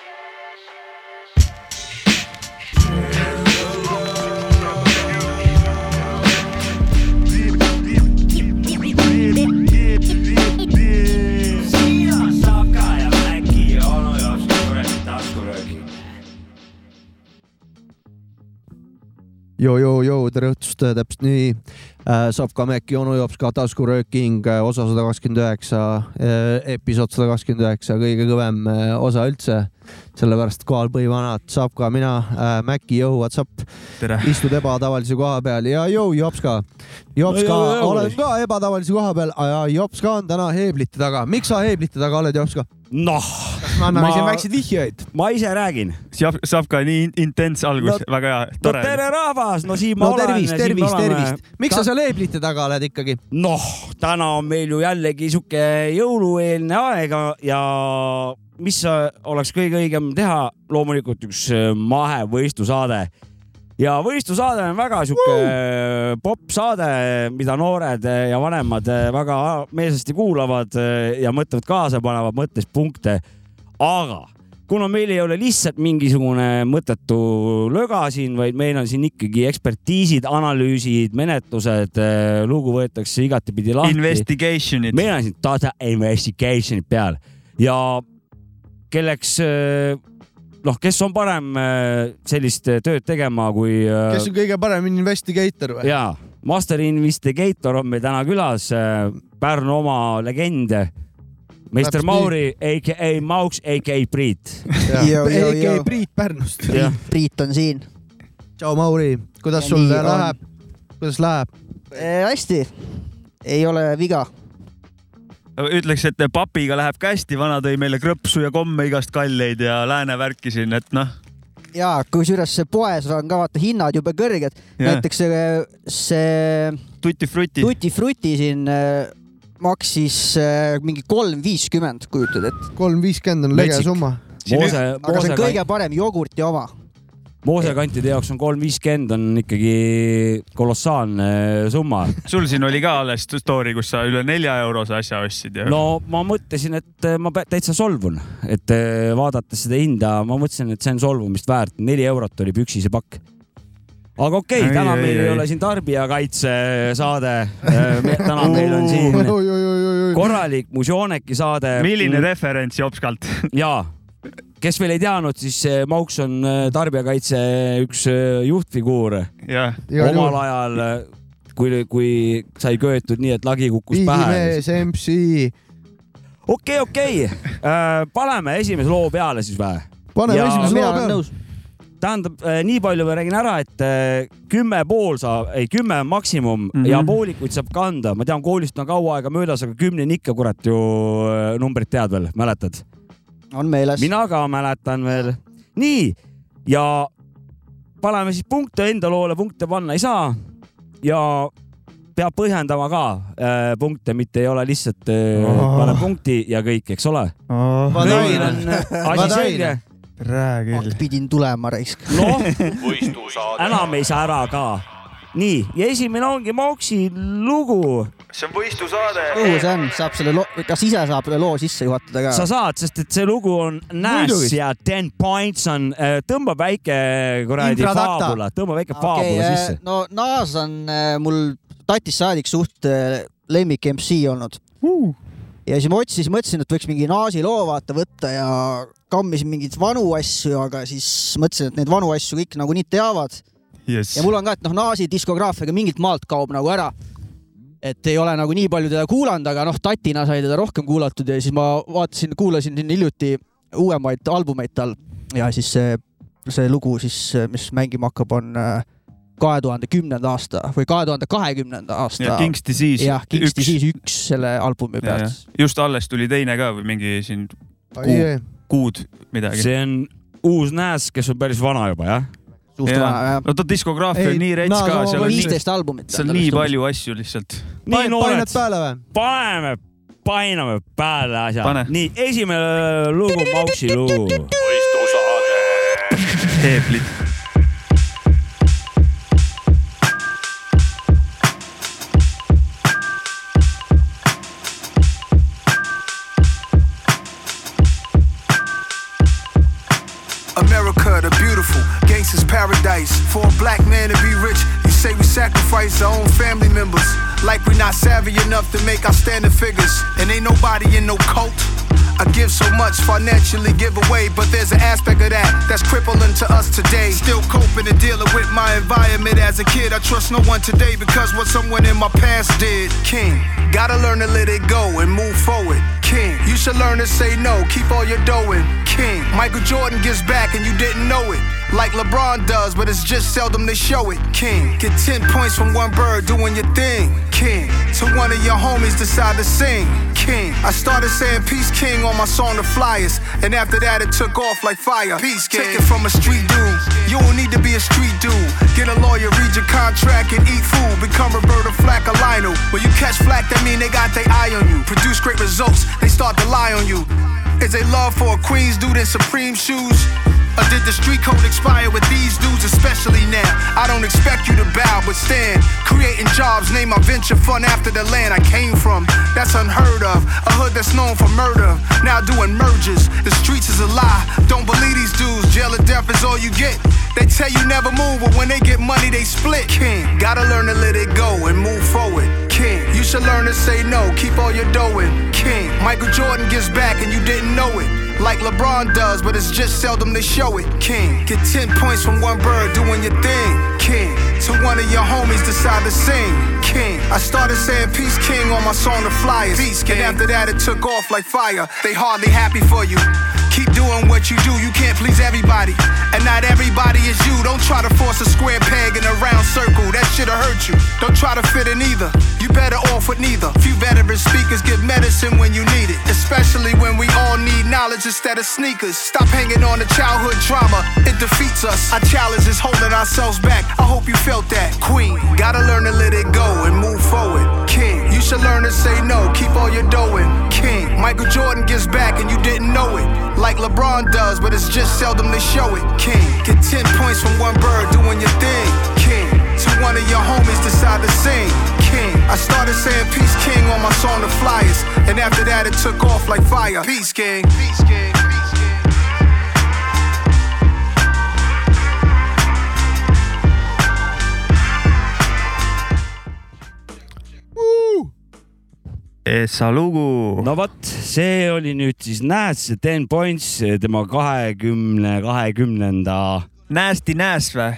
Yeah. joo-joo-joo, tere õhtust, täpselt nii äh,. saab ka Mäkki onu jops ka taskurööking, osa sada kakskümmend üheksa, episood sada kakskümmend üheksa, kõige kõvem äh, osa üldse. sellepärast kohal põhivanad saab ka mina äh,, Mäkki, jõu, what's up, istud ebatavalise koha peal ja jõu, jops ka. jops No ka jõu. olen ka ebatavalise koha peal ja jops ka on täna heeblite taga. miks sa heeblite taga oled, jops ka? noh, me anname Ma- siin väikseid vihjeid. ma ise räägin. saab, saab ka nii intens algus No- no,, väga hea, no tore. tere rahvas, no siin ma no olen. tervist, tervist, tervist. miks sa seal heeblite taga oled ikkagi? noh, täna on meil ju jällegi sihuke jõulueelne aeg ja mis oleks kõige õigem teha, loomulikult üks äh, mahevõistlusaade. ja võistlusaade on väga sihuke uh! popp saade, mida noored ja vanemad väga meelsasti kuulavad äh, ja mõtlevad kaasa, panevad mõttes punkte. Aga kuna meil ei ole lihtsalt mingisugune mõttetu löga siin, vaid meil on siin ikkagi ekspertiisid, analüüsid, menetlused, lugu võetakse igatepidi lahti. Investigation'id. meil on siin data investigation'id peal ja kelleks noh, kes on parem äh, sellist tööd tegema kui kes on kõige parem investigator või? ja Master Investigator on meil täna külas, Pärnu oma legend, meister Mauri, AKA Mauks, AKA Priit. Joo. Priit Pärnust. Priit on siin. tšau, Mauri, kuidas Ja sul on. läheb? kuidas läheb? hästi, ei ole viga. ütleks, et papiga läheb ka hästi, vana tõi meile krõpsu ja komme igast kalleid ja lääne värki siin, et noh, ja kusjuures poes on ka vaata hinnad jube kõrged. Näiteks see, see tuti-fruti. Tutti Frutti siin äh, maksis äh, mingi kolm viiskümmend, kujutad ette. kolm viiskümmend on lege summa. Moose, aga see Moose on kõige parem jogurti oma. moosekantide jaoks on kolm viiskümmend on ikkagi kolossaalne summa. sul siin oli ka alles story, kus sa üle nelja eurose asja ostsid ja no.. ma mõtlesin, et äh, ma täitsa solvun, et äh, vaadates seda hinda, ma mõtlesin, et see on solvumist väärt, neli eurot oli püksise pakk. Aga okei okay,, täna ai, meil ei ai. ole siin tarbijakaitse saade. täna meil on siin korralik Mužoneki saade. milline referents Jopskalt? jaa, kes veel ei teadnud, siis äh, Mauks on äh, tarbijakaitse üks äh, juhtfiguur omal ajal, kui, kui sai köetud nii, et lagi kukkus pähe. digimees, MC. okei, okei, paneme esimese loo peale siis või? paneme esimese loo peale. tähendab, nii palju ma räägin ära, et äh, kümme pool saab, ei kümme on maksimum mm Mhm. -hmm. ja poolikuid saab kanda. ma tean, koolist on kaua aega möödas, aga kümneni ikka kurat ju äh, numbrit tead veel, mäletad? on meeles. mina ka mäletan veel. nii ja paneme siis punkte enda loole, punkte panna ei saa ja peab põhjendama ka äh, punkte, mitte ei ole lihtsalt äh, Oh. pane punkti ja kõik, eks ole. On, asi selge. räägi. pidin tulema raisk. noh, enam ei saa ära ka. nii ja esimene ongi Moksi lugu. see on võistlusaade. kuhu see on, saab selle loo, kas ise saab selle loo sisse juhatada ka sa? saad, sest et see lugu on Nash ja Ten Points on, tõmbab väike kuradi faabula, tõmbab väike faabula sisse. no Naas on äh, mul tatist saadik suht äh, lemmik MC olnud. Ja siis ma otsisin, mõtlesin, et võiks mingi Naasi loo vaata võtta ja kammisin mingeid vanu asju, aga siis mõtlesin, et neid vanu asju kõik nagunii teavad Yes. ja mul on ka, et noh, Naasi diskograafiaga mingilt maalt kaob nagu ära. et ei ole nagu nii palju teda kuulanud, aga noh, tatina sai teda rohkem kuulatud ja siis ma vaatasin, kuulasin siin hiljuti uuemaid albumeid tal ja siis see, see lugu siis, mis mängima hakkab, on kahe tuhande kümnenda aasta või kahe tuhande kahekümnenda aasta ja King's Disease. jah, King's Disease üks selle albumi pealt. just alles tuli teine ka või mingi siin kuud midagi. see on uus Nash, kes on päris vana juba jah. suht Jaa. vana jah. no ta diskograafia Ei, on nii rets Naas ka, seal on nii, viisteist albumit. seal on nii. palju asju lihtsalt. nii noored, paneme, painame peale asja nii, esimene lugu, Mauksi lugu. heeblid. beautiful. Paradise. For a black man to be rich, you say we sacrifice our own family members. Like we're not savvy enough to make outstanding figures. And ain't nobody in no cult. I give so much financially give away, but there's an aspect of that that's crippling to us today. Still coping and dealing with my environment as a kid. I trust no one today because what someone in my past did. King, gotta learn to let it go and move forward. King, you should learn to say no, keep all your dough in. King, Michael Jordan gives back and you didn't know it. Like LeBron does, but it's just seldom they show it. King, get 10 points from one bird doing your thing. King, to one of your homies decide to sing. King, I started saying Peace King on my song The Flyers, and after that it took off like fire. Peace King, take it from a street dude. You don't need to be a street dude. Get a lawyer, read your contract, and eat food. Become Roberta Flack or Lionel. When you catch flack, that mean they got their eye on you. Produce great results, they start to lie on you. Is a love for a Queens dude in Supreme shoes? Or did the street code expire with these dudes, especially now? I don't expect you to bow, but stand. Creating jobs, name my venture fund after the land I came from. That's unheard of. A hood that's known for murder. Now doing mergers. The streets is a lie. Don't believe these dudes. Jail or death is all you get. They tell you never move, but when they get money, they split. King, gotta learn to let it go and move forward. King, should learn to say no, keep all your dough in. King, Michael Jordan gives back and you didn't know it. Like LeBron does, but it's just seldom they show it. King, get 10 points from one bird doing your thing. King, to one of your homies decide to sing. King, I started saying Peace King on my song The Flyers. Peace King. And after that, it took off like fire. They hardly happy for you. Keep doing what you do, you can't please everybody. And not everybody is you. Don't try to force a square peg in a round circle, that shit'll hurt you. Don't try to fit in either, you better off with neither. Few veteran speakers give medicine when you need it, especially when we all need knowledge instead of sneakers. Stop hanging on to childhood trauma, it defeats us. Our challenge is holding ourselves back. I hope you felt that. Queen, gotta learn to let it go and move forward. Should learn to say no, keep all your dough in. King, Michael Jordan gives back and you didn't know it. Like LeBron does, but it's just seldom they show it. King, get 10 points from one bird doing your thing. King, to one of your homies decide to sing. King, I started saying Peace King on my song The Flyers, and after that it took off like fire. Peace King. Peace King. Peace King. Essa lugu. no vot, see oli nüüd siis Nääs Ten Points tema kahekümne kahekümnenda Nasty Nass või?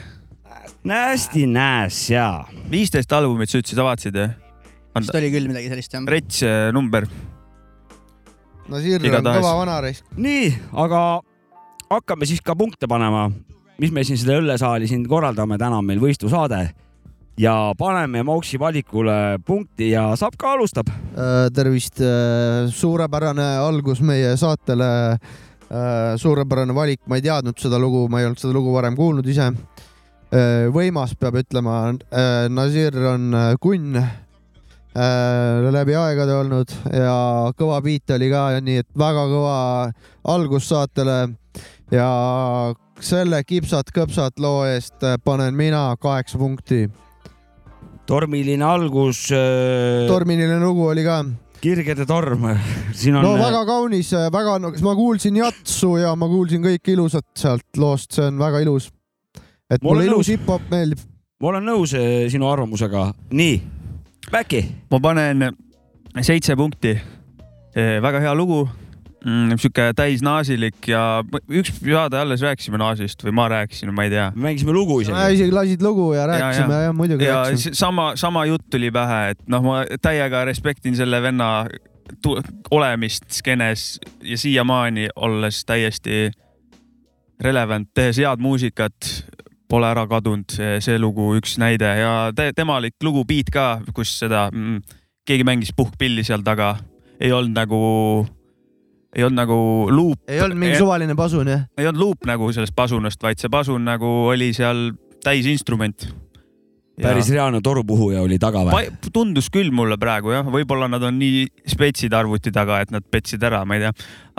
Näästi Nääs ja viisteist albumit sa ütlesid, avatasid jah? vist oli küll midagi sellist jah. rets äh, number. no Sirr on kõva vanaraisk. nii, aga hakkame siis ka punkte panema, mis me siin seda õllesaali siin korraldame, täna on meil võistlusaade ja paneme Moksi valikule punkti ja saab ka alustab. tervist, suurepärane algus meie saatele. suurepärane valik, ma ei teadnud seda lugu, ma ei olnud seda lugu varem kuulnud ise. võimas, peab ütlema. Nazir on äh, kunn äh, läbi aegade olnud ja kõva beat oli ka, nii et väga kõva algus saatele ja selle kipsat-kõpsat loo eest äh, panen mina kaheksa punkti. Tormiline algus, tormiline lugu oli ka kirgede torm, siin on no väga kaunis, väga, ma kuulsin jatsu ja ma kuulsin kõike ilusat sealt loost, see on väga ilus. et mulle ilus hip-hop meeldib. ma olen nõus sinu arvamusega. nii, Päki, ma panen seitse punkti. väga hea lugu mm,, sihuke täisnaasilik ja üks saade alles rääkisime naasist või ma rääkisin, ma ei tea. me mängisime lugu isegi. isegi lasid lugu ja rääkisime ja, ja muidugi ja rääkisime. s- sama, sama jutt tuli pähe, et noh, ma täiega respektin selle venna olemist skeenes ja siiamaani olles täiesti relevant, tehes head muusikat, pole ära kadunud, see lugu üks näide ja te, temalik lugu Beat ka, kus seda mm, keegi mängis puhkpilli seal taga, ei olnud nagu, ei olnud nagu luup. ei olnud mingi suvaline pasun jah? ei olnud luup nagu sellest pasunast, vaid see pasun nagu oli seal täisinstrument. päris reaalne torupuhuja oli taga või? Tundus küll mulle praegu jah, võib-olla nad on nii spetsid arvuti taga, et nad petsid ära, ma ei tea,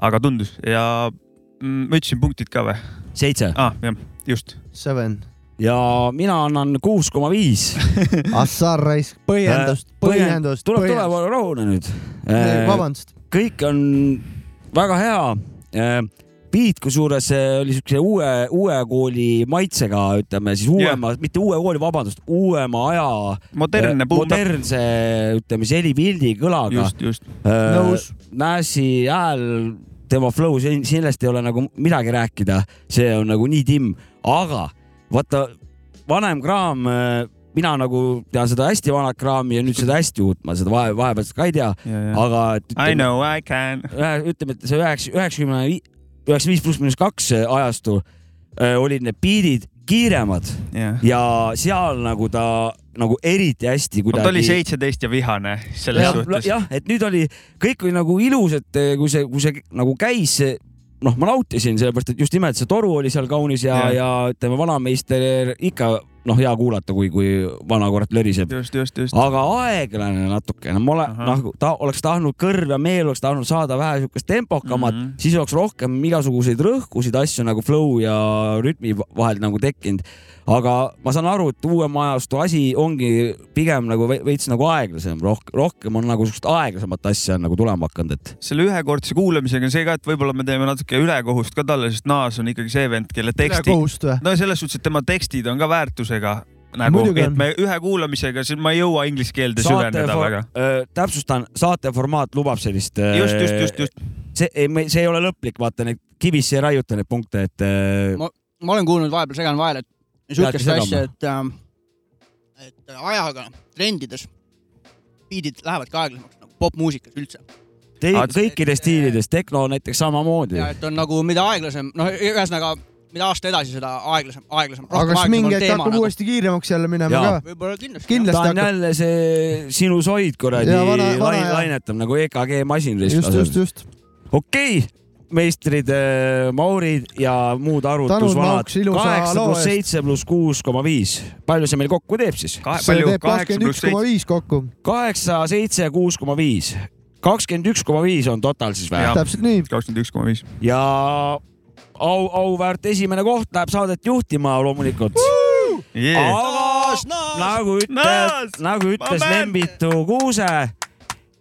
aga tundus ja mm, ma ütlesin punktid ka või seitse ah,? jah, just. Seven. ja mina annan kuus koma viis. Assar raisk, põhjendust, põhjendust. tuleb, tuleb, rahune nüüd. vabandust. kõik on väga hea. beat kusjuures äh, oli siukse uue, uue kooli maitsega, ütleme siis uuema yeah., mitte uue kooli, vabandust, uuema aja. modernne boom. modernse, ütleme siis helipildi kõlaga. just, just. Nõus.. Nash'i hääl, tema flow, sellest ei ole nagu midagi rääkida, see on nagu nii timm, aga vaata vanem kraam, mina nagu tean seda hästi vanat kraami ja nüüd seda hästi uut, ma seda vahe, vahepealset ka ei tea, aga et I know I can. ütleme, et see üheksa, üheksakümne, üheksakümmend viis pluss miinus kaks ajastu äh, olid need beat'id kiiremad jah. ja seal nagu ta nagu eriti hästi kuidagi. ta oli seitseteist ja vihane selles jah, suhtes. jah, et nüüd oli, kõik oli nagu ilus, et eh, kui see, kui see nagu käis, noh, ma nautisin, sellepärast et just nimelt see toru oli seal kaunis ja, Jah. ja ütleme, vanameister ikka noh, hea kuulata, kui, kui vana kurat löriseb. just, just, just. aga aeglane natukene, ma olen nagu ta oleks tahtnud kõrv ja meel oleks tahtnud saada vähe siukest tempokamat mm. -hmm. siis oleks rohkem igasuguseid rõhkusid asju nagu flow ja rütmi vahel nagu tekkinud. aga ma saan aru, et uuema ajastu asi ongi pigem nagu ve- veits nagu aeglasem, rohkem, rohkem on nagu siukest aeglasemat asja on nagu tulema hakanud, et selle ühekordse kuulamisega on see ka, et võib-olla me teeme natuke ülekohust ka talle, sest Naas on ikkagi see vend, kelle teksti, ülekohust või? no selles suhtes, et tema tekstid on ka väärtusega nagu, et me ühe kuulamisega, siis ma ei jõua inglise keelde süveneda väga. äh,, täpsustan, saate formaat lubab sellist. just, just, just, just. see, see ei ole lõplik, vaata neid kivisse ei raiuta neid punkte, et äh, Ma- ma olen kuulnud vahepeal, segan vahele, et sihukest asja, et ähm,, et ajaga trendides beat'id lähevadki aeglasemaks nagu popmuusikas üldse. te, kõikides stiilides, tehno näiteks samamoodi ja. et on nagu mida aeglasem, noh, ühesõnaga mida aasta edasi, seda aeglasem, aeglasem. aga kas mingi hetk hakkab nagu. uuesti kiiremaks jälle minema Jaa. ka? võib-olla kindlasti. ta kindlasti on hakkab, jälle see sinu soid kuradi lain, ja- lainetab nagu EKG masin just, just, just. okei, meistrid, Maurid ja muud arvutusvanad. Kaheksa pluss seitse pluss kuus koma viis. palju see meil kokku teeb siis? see teeb, kakskümmend üks koma viis kokku. kaheksa, seitse, kuus koma viis. kakskümmend üks koma viis on total siis või täpselt nii. kakskümmend üks koma viis. ja au, auväärt esimene koht läheb saadet juhtima loomulikult. aga nagu ütles Naas!, nagu ütles Ma mäletan! Lembitu Kuuse,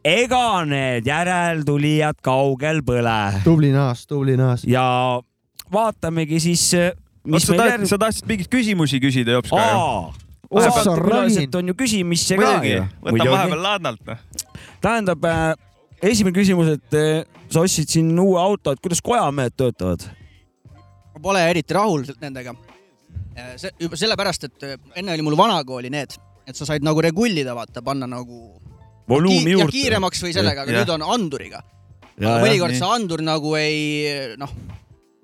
ega need järeltulijad kaugel põle tubli naas, tubli naas. ja vaatamegi siis, mis sa meil tahtsid, järg- sa tahtsid mingit küsimusi küsida jops ka ju? Külaliselt on ju küsimisse ka muidugi ju., võtan vahepeal laadnalt. noh. tähendab, esimene küsimus, et äh, sa ostsid siin uue auto, et kuidas kojamehed töötavad? Ma pole eriti rahul nendega. see juba sellepärast, et äh, enne oli mul vanakooli need, et sa said nagu regullida, vaata, panna nagu volüümi ja juurde. kiiremaks või sellega, aga Jah. nüüd on anduriga. ja, ja mõnikord see andur nagu ei noh,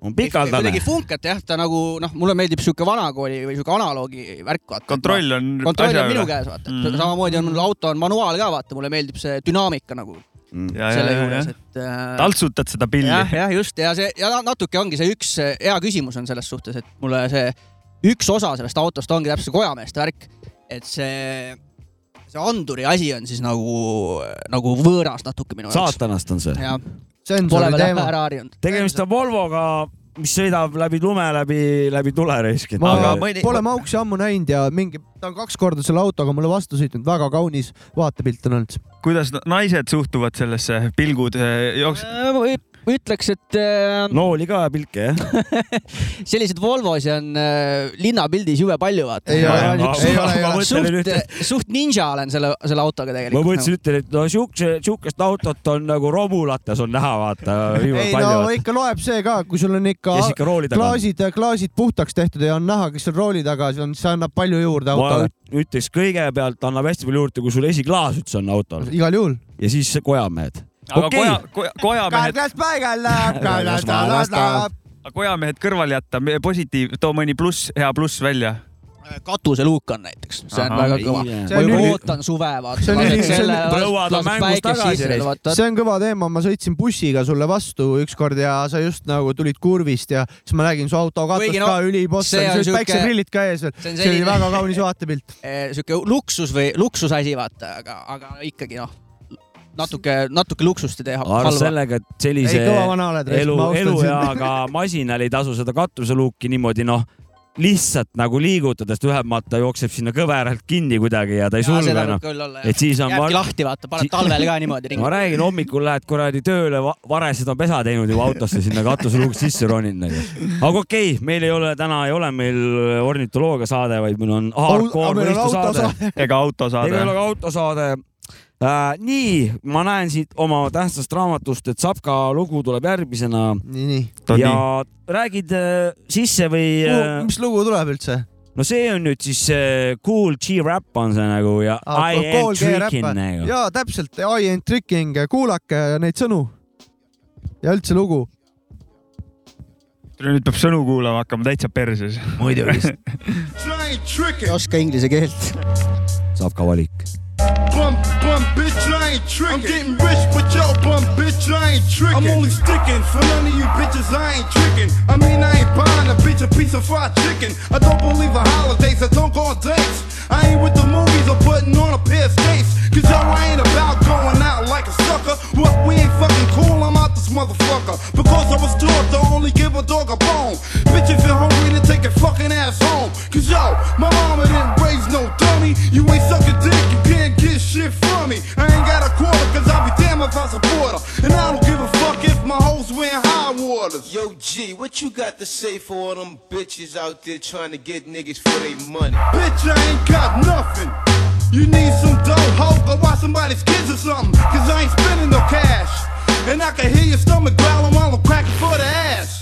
on pikaldane kuidagi. funkat jah, ta nagu noh, mulle meeldib sihuke vanakooli või sihuke analoogi värk, vaata. kontroll on kontroll on minu üle. käes, vaata, Mhm. et samamoodi on mul auto on manuaal ka, vaata, mulle meeldib see dünaamika nagu ja, selle ja, ja juures,, et äh, taltsutad seda pilli. jah, jah, just ja see ja natuke ongi see üks hea küsimus on selles suhtes, et mulle see üks osa sellest autost ongi täpselt see kojameeste värk, et see, see anduri asi on siis nagu, nagu võõras natuke minu jaoks. saatanast on see. jah, pole sensori veel teema. ära harjunud. tegemist on Volvoga, mis sõidab läbi lume, läbi, läbi tule raisk. ma Aga mõni- pole Mauksi ammu näinud ja mingi, ta on kaks korda selle autoga mulle vastu sõitnud, väga kaunis vaatepilt on olnud. kuidas naised suhtuvad sellesse, pilgud eh, jooks-, ütleks, et äh, nooli ka ja pilke jah? selliseid Volvosid on äh, linnapildis jube palju, vaata. Ei ole, ei ole, mõtlen nüüd suht, suht ninja olen selle, selle autoga ma tegelikult. mõtlesin, ütlen, et no siukse, siukest autot on nagu romulates on näha, vaata. ei no ikka loeb see ka, kui sul on ikka ikka klaasid, klaasid puhtaks tehtud ja on näha, kes seal rooli taga on, see annab palju juurde ma autole. üt- ütleks kõigepealt annab hästi palju juurde, kui sul esiklaas üldse on autol igal juhul. ja siis see kojamehed. Aga Okei. koja, koja, kojamehed, kargas paigal läheb, kargas talas kojamehed kõrvale jätta, positiiv, too mõni pluss, hea pluss välja. katuseluuk on näiteks, see on Ahah. väga kõva. See ma on juba üli- ootan suve, vaata. see on kõva teema, ma sõitsin bussiga sulle vastu ükskord ja sa just nagu tulid kurvist ja siis ma nägin su auto katust Kuigi no, ka on sul olid päikseprillid ka ees veel, see oli väga kaunis vaatepilt. Eh, sihuke luksus või luksusasi, vaata, aga, aga ikkagi noh, natuke, natuke luksust ei tee arvestades sellega, et sellise ei, kõva vana oled, elu, ma elueaga masinal ei tasu seda katuseluuki niimoodi noh, lihtsalt nagu liigutades ta ühelt maalt ta jookseb sinna kõveralt kinni kuidagi ja ta ei sulge seda enam et siis on, jääbki ma, lahti, vaata, paned talvel ka niimoodi ma ringi. räägin, hommikul lähed kuradi tööle, varesed on pesa teinud juba autosse sinna katuseluuks sisse roninud nagu. aga okei okay,, meil ei ole täna ei ole meil ornitoloogia saade, vaid meil on hardcore võistlusaade. ega autosaade ega ei ole ka autosaade äh,. nii, ma näen siit oma tähtsast raamatust, et Sapka lugu tuleb järgmisena nii, nii. ja räägid äh, sisse või äh, mis lugu tuleb üldse? no see on nüüd siis äh, Cool G-Rap on see nagu ja I am tricking nagu. ja täpselt, I am tricking, kuulake neid sõnu ja üldse lugu. nüüd peab sõnu kuulama hakkama täitsa perses. muidugi, ain't ei oska inglise keelt. Sapka valik. Bum, bum, bitch, I ain't tricking. I'm getting rich, but yo, bum, bitch, I ain't tricking. I'm only sticking for none of you bitches, I ain't tricking. I mean, I ain't buying a bitch a piece of fried chicken. I don't believe in holidays, I don't go on dates. I ain't with the movies or putting on a pair of skates. Cause yo, I ain't about going out like a sucker. What, we ain't fucking cool, I'm out this motherfucker. Because I was taught to only give a dog a bone. Bitch, if you're hungry, then take your fucking ass home. Cause yo, my mama didn't raise no dummy. You ain't sucking dick, you can't get shit from me. I ain't got a quarter, cause I'll be damned if I support her. And I don't give a fuck if my hoes wearing high waters. Yo, G, what you got to say for all them bitches out there trying to get niggas for their money? Bitch, I ain't got nothing. You need some dough, hoe, go watch somebody's kids or something. Cause I ain't spending no cash. And I can hear your stomach growling while I'm cracking for the ass.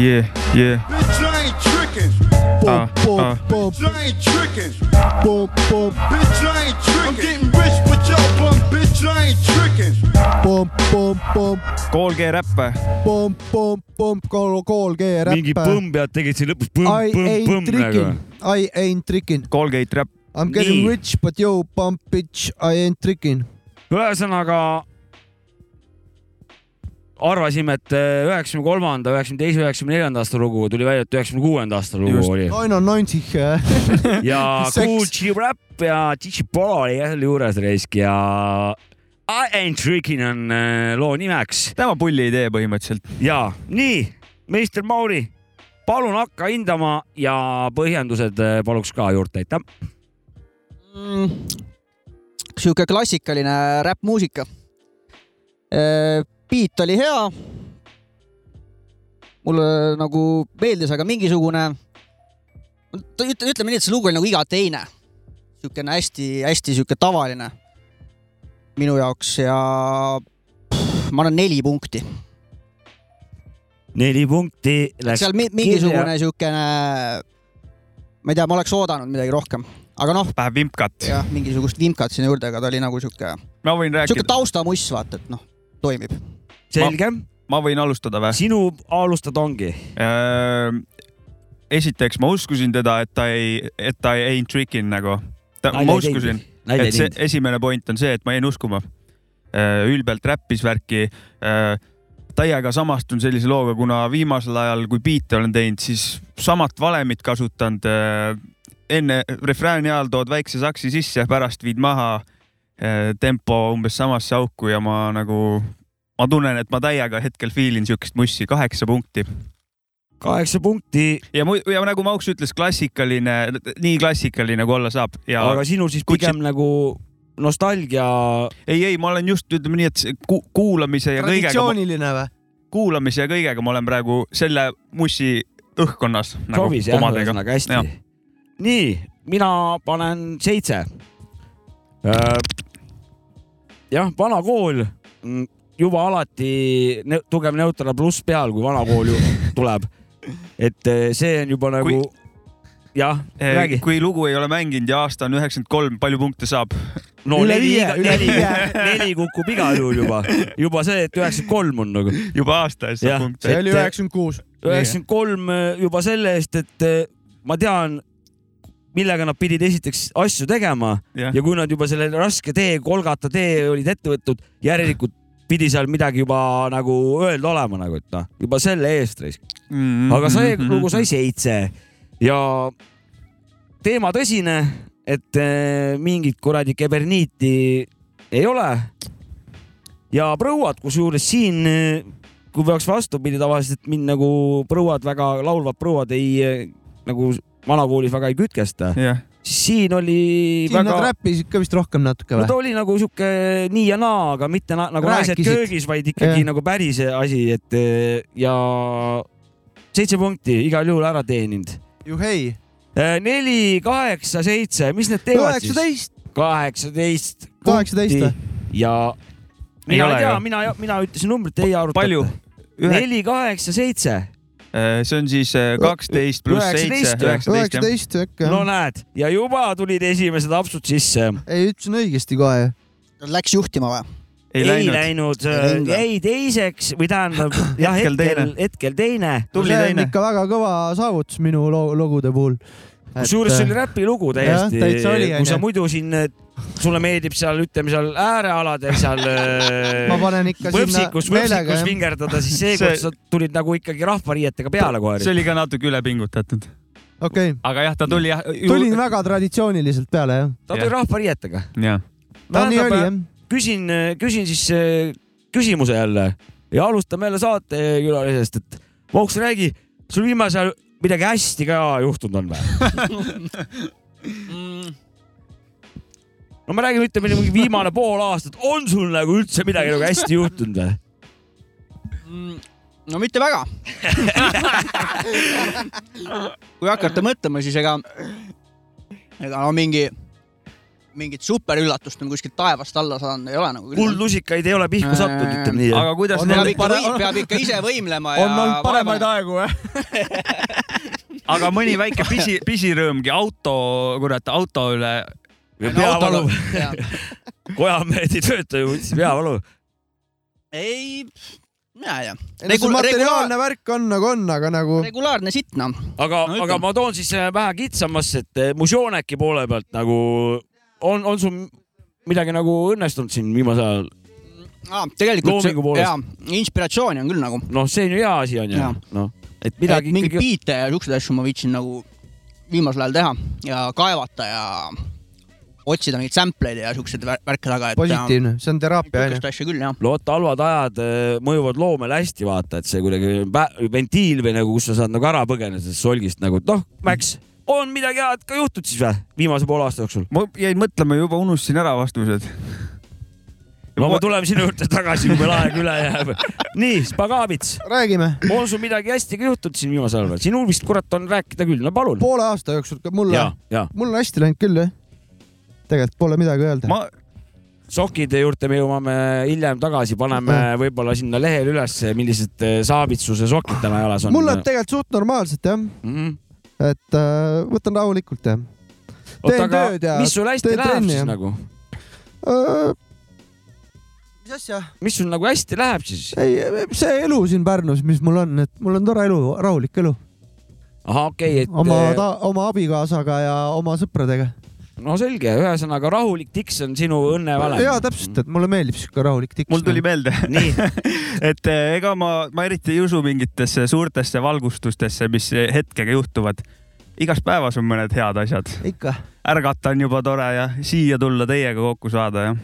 yeah, yeah, Bitch, I ain't tricking. ah, ah, Bitch, I ain't tricking. Bitch, I ain't tricking. I'm getting rich, but yo, bum bitch, I ain't tricking. pum, pum, pum, Kool G-Räpp või? pum, pum, pum, kool, kool, G-räpp. mingi põmm pead tegid siin lõpus põmm, I põmm, ain't põmm nagu tricking. I ain't tricking. Colgate Räpp. I'm getting Nii. rich but yo pump bitch I ain't tricking. ühesõnaga arvasime, et äh, üheksakümne kolmanda, üheksakümne teise, üheksakümne neljanda aasta lugu tuli välja, et üheksakümne kuuenda aasta lugu Just. oli. neunundneunzig. ja Seks. Cool G Rap ja Gigi Polo oli jah selle juures reisk ja I ain't tricking on äh, loo nimeks tema pulli idee põhimõtteliselt. ja nii, meister Mauri, palun hakka hindama ja põhjendused äh, paluks ka juurde, aitäh. mm,. sihuke klassikaline räppmuusika. Beat oli hea. mulle nagu meeldis, aga mingisugune, ütleme, nii, et see lugu oli nagu iga teine. siukene hästi-hästi sihuke tavaline minu jaoks ja pff, ma annan neli punkti. neli punkti läks seal mi mingisugune siukene, ma ei tea, ma oleks oodanud midagi rohkem, aga noh, Vähe vimkat. jah, mingisugust vimkat sinna juurde, aga ta oli nagu sihuke, ma võin sihuke rääkida, taustamuss, vaata, et noh, toimib. selge, ma võin alustada või? sinu alustada ongi. Äh, esiteks ma uskusin teda, et ta ei, et ta ei ain't tricking nagu. ma uskusin, et see esimene point on see, et ma jäin uskuma. ülbelt räppis värki. täiega samastun sellise looga, kuna viimasel ajal, kui biite olen teinud, siis samat valemit kasutanud. enne refrääni ajal tood väikse saksi sisse, pärast viid maha tempo umbes samasse auku ja ma nagu, ma tunnen, et ma täiega hetkel fiilin siukest mussi, kaheksa punkti kaheksa punkti, ja mu- ja nagu Mauks ütles, klassikaline, nii klassikaline kui olla saab ja aga sinul siis Kutsi- pigem nagu nostalgia. ei, ei, ma olen just ütleme nii, et ku kuulamise ja kõigega, traditsiooniline või? kuulamise ja kõigega ma olen praegu selle mussi õhkkonnas nagu soovis jah, ühesõnaga hästi nii, mina panen seitse. jah, vana kool, juba alati ne tugev neutraal pluss peal, kui vana kool ju tuleb. et eh, see on juba nagu Kui-, jah, räägi. kui lugu ei ole mänginud ja aasta on üheksakümmend kolm, palju punkte saab? no Üle neli viie,, üle neli viie., neli kukub igal juhul juba, juba see, et üheksakümmend kolm on nagu. juba aasta eest saab punkte see. oli Et- üheksakümmend kuus. üheksakümmend kolm juba selle eest, et eh, ma tean, millega nad pidid esiteks asju tegema jah, ja kui nad juba selle raske tee, Kolgata tee olid ette võtnud, järelikult pidi seal midagi juba nagu öelda olema nagu, et noh, juba selle eest raisk. Mhm. aga see lugu sai seitse ja teema tõsine, et eh, mingit kuradi keberniiti ei ole. ja prouad, kusjuures siin, kui peaks vastupidi tavaliselt mind nagu prouad väga, laulvad prouad ei eh, nagu vanakoolis väga ei kütkesta, siis siin oli siin väga, räppisid ka vist rohkem natuke no või ta? oli nagu sihuke nii ja naa, aga mitte na, nagu naised Rääkisid. köögis, vaid ikkagi Jah. nagu päris asi, et eh, ja seitse punkti igal juhul ära teeninud. juhei, neli, kaheksa, seitse, mis need teevad siis? üheksateist, kaheksateist. kaheksateist või? ja Ei mina ole ei tea mina, mina ütlesin numbrit, teie arutate. palju? neli, kaheksa, seitse. See on siis äh, kaksteist pluss seitse, 19 jah. üheksateist jah. üheksateist äkki no jah? näed, ja juba tulid esimesed apsud sisse. ei, ütlesin õigesti kohe. Läks juhtima või? ei ei läinud. läinud, Ei läinud või? jäi teiseks või tähendab jah, Hetkel hetkel teine., hetkel teine. tubli see on teine. ikka väga kõva saavutus minu lo- lugude puhul. kusjuures see oli räpilugu täiesti kui sa muidu siin, sulle meeldib seal, ütleme seal äärealadel seal ma panen ikka sinna võpsikus, meelega võpsikus jah. vingerdada, siis seekord See- sa tulid nagu ikkagi rahvariietega peale kohe. see oli ka natuke üle pingutatud, okei, aga jah, ta tuli jah. tulin väga traditsiooniliselt peale jah. ta tuli rahvariietega. no nii oli jah. küsin, küsin siis äh, küsimuse jälle ja alustame jälle saatekülalisest, et Voks, räägi, sul viimasel ajal midagi hästi ka juhtunud on või? no me räägime, ütleme mingi viimane pool aastat, on sul nagu üldse midagi nagu hästi juhtunud või? no mitte väga. kui hakata mõtlema, siis ega, ega no mingi, mingit superüllatust on kuskilt taevast alla saanud, ei ole nagu. kuldlusikaid ei ole pihku sattunud, ütleme nii. aga kuidas On ikka pare-, peab ikka ise võimlema ja. on olnud paremaid aegu jah. aga mõni väike pisi, pisirõõmgi auto, kurat, auto üle. Peavalu, kojamehed ei tööta ju, võttis peavalu. ei, mina ei tea. ei no see materiaalne värk on nagu on, aga nagu regulaarne sitt noh. aga No aga ma toon siis äh, vähe kitsamasse, et äh, Mužoneki poole pealt nagu on, on sul midagi nagu õnnestunud siin viimasel ajal? tegelikult Loomingu poolest. jaa, inspiratsiooni on küll nagu. noh, see on ju hea asi onju noh, et midagi mingeid biite ja siukseid asju ma viitsin nagu viimasel ajal teha ja kaevata ja otsida mingeid sample'id ja siukseid vär- värke taga, positiivne, see on teraapia onju. asja küll jah. vot halvad ajad eh, mõjuvad loomele hästi, vaata, et see kuidagi ventiil või nagu, kus sa saad nagu ära põgeneda sellest solgist nagu, et noh, Max, on midagi head ka juhtunud siis või viimase poole aasta jooksul? ma jäin mõtlema, juba unustasin ära vastused. no me tuleme sinu juurde tagasi, kui meil aeg üle jääb. nii, Spagaabits, räägime. on sul midagi hästi ka juhtunud siin viimasel ajal või? sinul vist kurat on rääkida küll, no palun. poole aasta jooksul ka ja mul on hästi läinud küll jah. Tegelikult pole midagi öelda. ma, sokkide juurde me jõuame hiljem tagasi, paneme võib-olla sinna lehele ülesse, millised eh, saavitsuse sokid täna jalas on. mul läheb tegelikult suht normaalselt jah, mm. et äh, võtan rahulikult jah Teen aga tööd ja mis sul hästi läheb trenni siis ja- nagu, äh,. mis asja? mis sul nagu hästi läheb siis? ei, see elu siin Pärnus, mis mul on, et mul on tore elu, rahulik elu ahah, okei okay,, et oma eh,, oma abikaasaga ja oma sõpradega. No selge, ühesõnaga rahulik tiks on sinu õnnevalem. ja täpselt, et mulle meeldib siuke rahulik tiks. mul tuli meelde, et eh, ega ma, ma eriti ei usu mingitesse suurtesse valgustustesse, mis hetkega juhtuvad. igas päevas on mõned head asjad. ikka. ärgata on juba tore ja siia tulla teiega kokku saada ja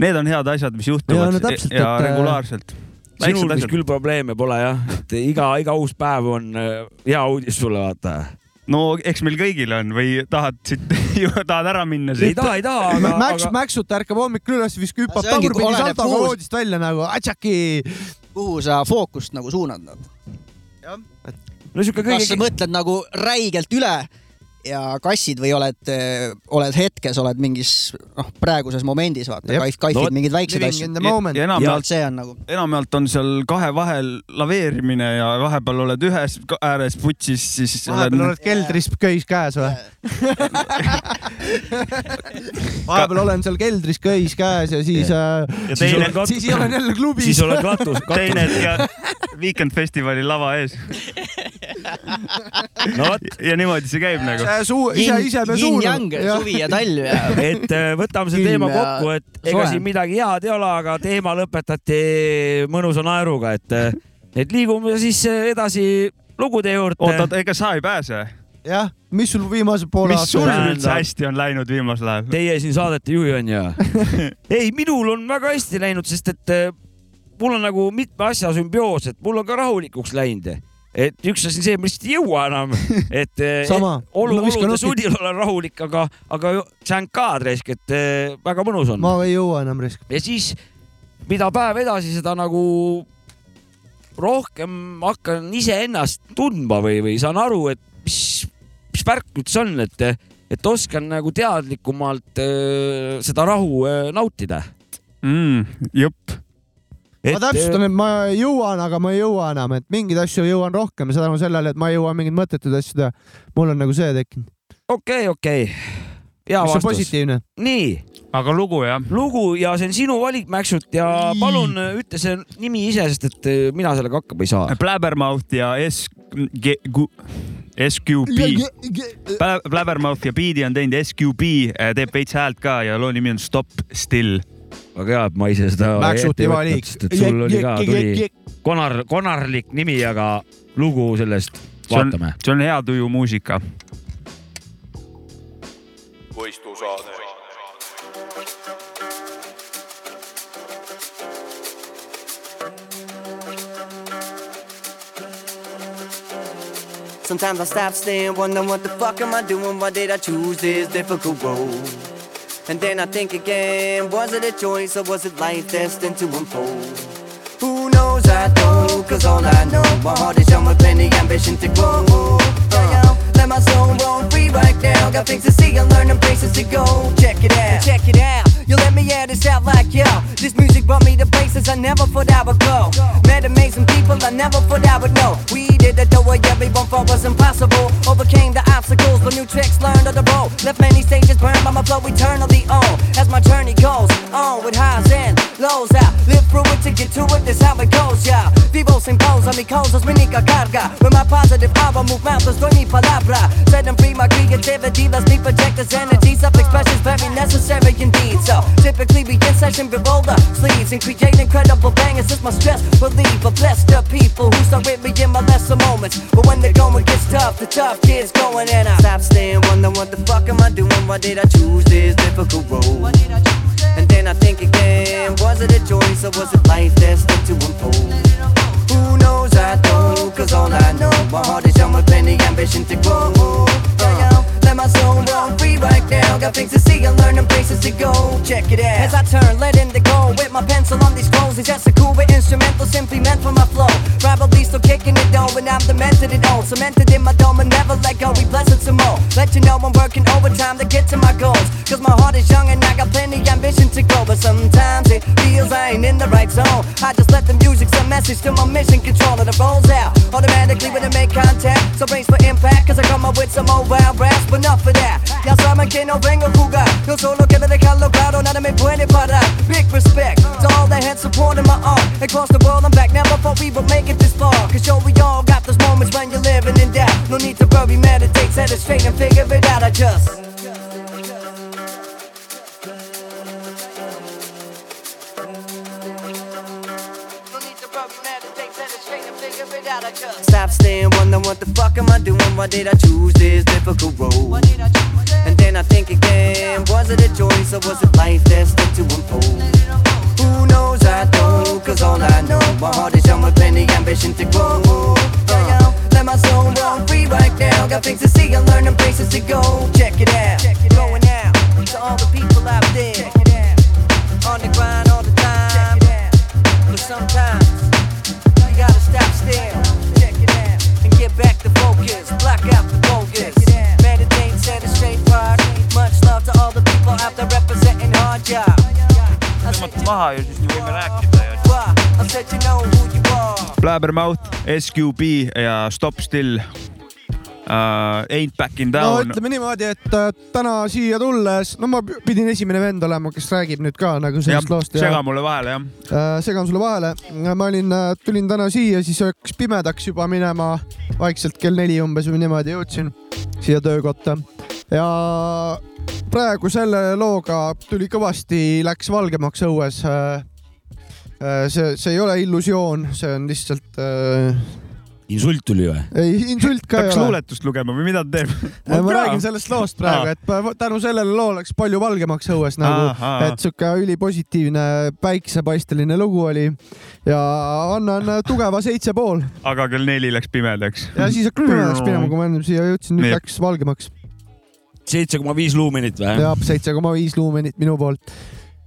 need on head asjad, mis Ja juhtuvad no täpselt, ja et, regulaarselt. sinul vist küll probleeme pole jah, et iga, iga uus päev on eh, hea uudis sulle, vaata. No eks meil kõigil on või tahad siit, tahad ära minna ei siit? taha, ei taha, aga, Mäks, aga Mäksut ärkab hommikul üles, viskab hüppab tagurpidi saltoga voodist välja nagu atšaki. kuhu sa fookust nagu suunad nad? no siuke kas sa kõige, mõtled nagu räigelt üle ja kassid või oled, oled hetkes, oled mingis noh, praeguses momendis vaata, kaif, kaifid No mingeid väikseid asju ja, enamjaolt, see on nagu enamjaolt on seal kahe vahel laveerimine ja vahepeal oled ühes ääres putsis, siis vahepeal oled keldris köis käes või? vahepeal olen seal keldris köis käes ja siis, ja siis teine oled, siis olen jälle klubis siis. oled katus, teine katus. hetk Weekend festivali lava ees no vot, ja niimoodi see käib nagu. suu, ise, ise me yin-yang, suvi ja talv ja et eh, võtame selle teema kokku, et ega siin midagi head ei ole, aga teema lõpetati mõnusa naeruga, et, et liigume siis edasi lugude juurde oota, ega sa ei pääse? jah, mis sul viimase poole mis sul aasta üldse hästi on läinud viimasel ajal? Teie siin saadete juhi on ju? ei, minul on väga hästi läinud, sest et mul on nagu mitme asja sümbioos, et mul on ka rahulikuks läinud. Et üks asi on see, ma lihtsalt ei jõua enam, et eh, Sama. olu, olude sudil olen rahulik, aga, aga tšänkad raisk, et eh, väga mõnus on. ma ei jõua enam risk. ja siis, mida päev edasi, seda nagu rohkem hakkan iseennast tundma või, või saan aru, et mis, mis värk üldse on, et, et oskan nagu teadlikumalt äh, seda rahu äh, nautida. mm,. jupp. ma täpsustan, et ma jõuan, aga ma ei jõua enam, et mingeid asju jõuan rohkem, seda tänu sellele, et ma ei jõua mingeid mõttetuid asju teha. mul on nagu see tekkinud, okei, okei. hea mis on vastus. positiivne. nii, aga lugu jah? lugu ja see on sinu valik, Mäksut ja palun äh, ütle see nimi ise, sest et äh, mina sellega hakkama ei saa. Blabbermouth ja S, SQB. Blabbermouth ja Beat'i on teinud SQB, teeb veits häält ka ja loo nimi on Stop Still. Väga hea, et ma ise seda Mäksuti ette ei valik. võtnud, sest et sul oli ka, tuli konar, konarlik nimi, aga lugu sellest see on vaatame., see on hea tuju muusika. võistlusaade. Sometimes I stop, stare, wonder what the fuck am I doing? Why did I choose this difficult road? And then I think again, was it a choice or was it life destined to unfold? Who knows? I don't, cause all I know, my heart is young with plenty ambition to grow. Uh, let my soul roll free right now. Got things to see and learn and places to go. Check it out, check it out. You let me air this out like yo. This music brought me to places I never thought I would go. Met amazing people I never thought I would know. We did it the way everyone thought was impossible. Overcame the obstacles, but new tricks learned on the road. Left many stages burned by my flow eternally on. As my journey goes on with highs and lows out. Live through it to get to it, that's how it goes, yeah. Vivo sin pose. calls on me calls me nica carga. With my positive power, move mountains, doy mi palabra. Set them free, my creativity lets me project this energy. Self-expression's very necessary indeed. Typically we in session, we roll the sleeves and create incredible bangers. It's my stress reliever. Bless the people who start with me in my lesser moments. But when the going gets tough, the tough kids going and I stop staying, wonder what the fuck am I doing? Why did I choose this difficult road? And then I think again, was it a choice or was it life destined to unfold? Who knows? I don't, cause all I know, my heart is young with plenty ambition to grow. Uh, let my soul run free right now. Got things to see and learn and places to go. Check it out. As I turn, letting it go with my pencil on these scrolls. It's just a cool with instrumental, simply meant for my flow. Probably still kicking it though, and I'm demented it all. Cemented in my dome and never let go. We bless it some more. Let you know I'm working overtime to get to my goals. Cause my heart is young and I got plenty ambition to go. But sometimes it feels I ain't in the right zone. I just let the music send message to my mission controller that rolls out automatically when I make contact. So brace for impact, cause I come up with some old wild raps. Enough of that. Ya saben que no vengo a jugar. Yo solo quiero dejarlo claro, nada me puede parar. Big respect to all that had supported my art. Across the world and back, never thought we would make it this far. Cause yo, we all got those moments when you're living in doubt. No need to worry, meditate, set it straight and figure it out. I just. Stop staying, wonder what the fuck am I doing? Why did I choose this difficult road? And then I think again, was it a choice or was it life destined to unfold? Who knows? I don't, cause all I know, my heart is young with plenty ambition to grow. Uh, let my soul run free right now. Got things to see and learn and places to go. Check it out, going out to all the people out there. On the grind all the time. But sometimes stop still. Check it out and get back to focus. Block out the bogus. Meditate, set it straight, rock. Much love to all the people out there representing hard job. I said, tõmmata maha ja siis me võime rääkida ja. I said you know who you are. Blabbermouth, SQB ja Stop Still uh,. Ain't backing no down. ütleme niimoodi, et äh, täna siia tulles, no ma pidin esimene vend olema, kes räägib nüüd ka nagu sellest loost ja sega mulle vahele jah. äh, segan sulle vahele. ma olin, tulin täna siia, siis hakkas pimedaks juba minema, vaikselt kell neli umbes või niimoodi jõudsin siia töökotta ja praegu selle looga tuli kõvasti, läks valgemaks õues. see, see ei ole illusioon, see on lihtsalt äh,, insult tuli või? ei insult ka ei peaks ole. luuletust lugema või mida ta teeb? ma räägin sellest loost praegu, et tänu sellele loole läks palju valgemaks õues nagu, et sihuke ülipositiivne päiksepaisteline lugu oli ja annan tugeva seitse pool aga kell neli läks pimedaks. ja siis hakkas pimedaks minema, kui ma ennem siia jõudsin, nüüd läks valgemaks seitse koma viis luumenit või? ja seitse koma viis luumenit minu poolt.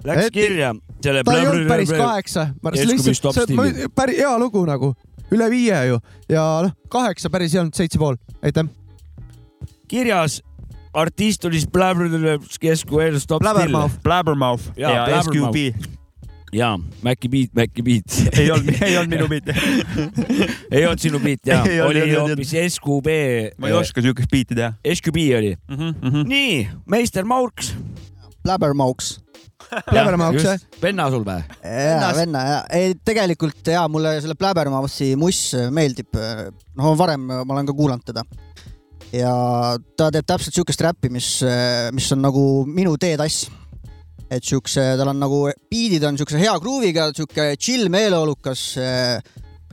Läks Et- kirja ta ei olnud päris kaheksa, Stop lihtsalt, Still'i. päris hea lugu nagu, üle viie ju ja noh, kaheksa päris ei olnud, seitse pool, aitäh. kirjas artist oli siis Blabbermouth, Stop Still. Blabbermouth. Blabbermouth ja, Jaa, ja. SQB. jaa, Maci Beat, Maci Beat. ei olnud, ei olnud minu biit. ei olnud sinu beat jaa oli hoopis SQB. ma ei oska siukest biiti teha SQB oli. mm. -hmm. nii, meister Maurks. Blabbermauks. Blabbermouth, jah? venna sul või? jaa, venna ja, ei tegelikult jaa, mulle selle Blabbermouthi muss meeldib. noh, varem ma olen ka kuulanud teda. ja ta teeb täpselt siukest räppi, mis, mis on nagu minu teetass. et siukse, tal on nagu, biidid on siukse hea kruuviga, siuke chill meeleolukas,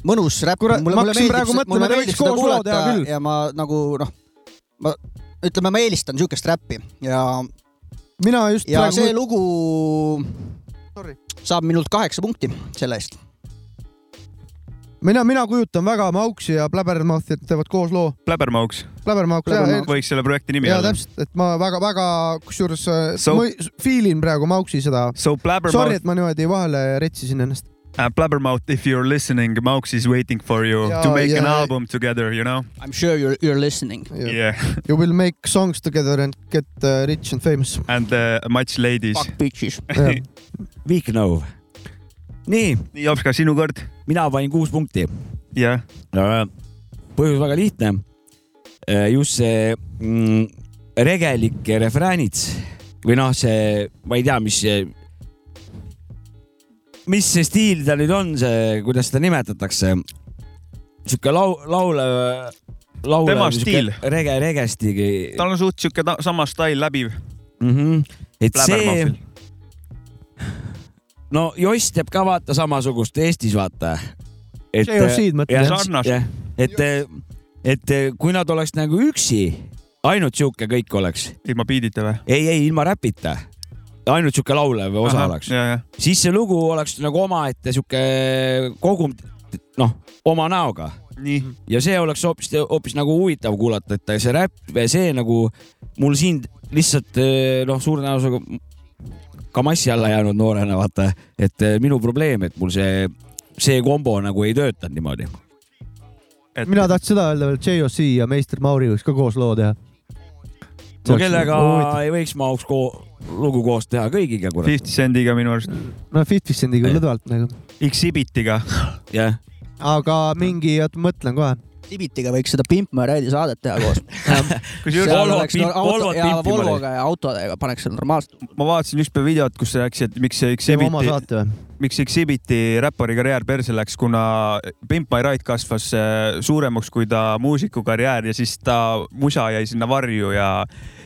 mõnus räpp. Kurat, ma hakkasin praegu mõtlema, et võiks koos loo teha küll. ja ma nagu noh, ma ütleme, ma eelistan siukest räppi ja mina just ja praegu see lugu Sorry. saab minult kaheksa punkti selle eest. mina, mina kujutan väga Mauksi ja Blabbermouthi, et teevad koos loo. Blabbermouth, Blabbermouth, Blabbermouth. võiks selle projekti nimi ja olla. täpselt, et ma väga-väga, kusjuures So- ma feel in praegu Mauksi seda. So Sorry, et ma niimoodi vahele retsisin ennast. uh,, Blabbermouth, if you are listening, Maux is waiting for you Jaa, to make an ja- album together, you know. I m sure you are you are listening. Yeah, You will make songs together and get uh, rich and famous. and uh, much ladies. Fuck bitches. Weak no. nii, nii, Jopska, sinu kord. mina panin kuus punkti. jah, põhjus väga lihtne. just see mm, regelike refräänid või noh, see, ma ei tea, mis see, mis see stiil ta nüüd on, see, kuidas seda nimetatakse. sihuke lau-, laulev, laulev. Tema stiil. rege, regestigi tal on suht sihuke sama stail läbiv. mm. -hmm. et see no Joss teeb ka vaata samasugust Eestis vaata. et? Sarnast. et, et kui nad oleks nagu üksi, ainult sihuke kõik oleks, ilma biidita või? ei, ei ilma räpita, ainult sihuke laulev osa oleks, ja, ja. siis see lugu oleks nagu omaette sihuke kogum, noh, oma näoga ja see oleks hoopis, hoopis nagu huvitav kuulata, et see räpp, see nagu mul siin lihtsalt noh, suure tõenäosusega ka massi alla jäänud noorena, vaata, et eh, minu probleem, et mul see, see kombo nagu ei töötanud niimoodi. mina tahtsin seda öelda veel, JOC ja Meister Mauri võiks ka koos loo teha. No kellega ei võiks mahuks ko lugu koos teha kõigiga, kurat. Fifty Cent'iga minu arust. no Fifty Cent'iga lõdvalt nagu, Exhibitiga. jah, aga mingi, oota mõtlen kohe. Tibitiga võiks seda Pimp My Ride'i saadet teha koos. kusjuures Volvo Volvot ja Volvoga ja autodega paneks selle normaalselt. ma vaatasin ükspäev videot, kus sa rääkisid, et miks see teeme oma Exhibiti, saate või? Miks Exhibiti räppari karjäär perse läks, kuna Pimp My Ride kasvas äh, suuremaks kui ta muusikukarjäär ja siis ta musa jäi sinna varju ja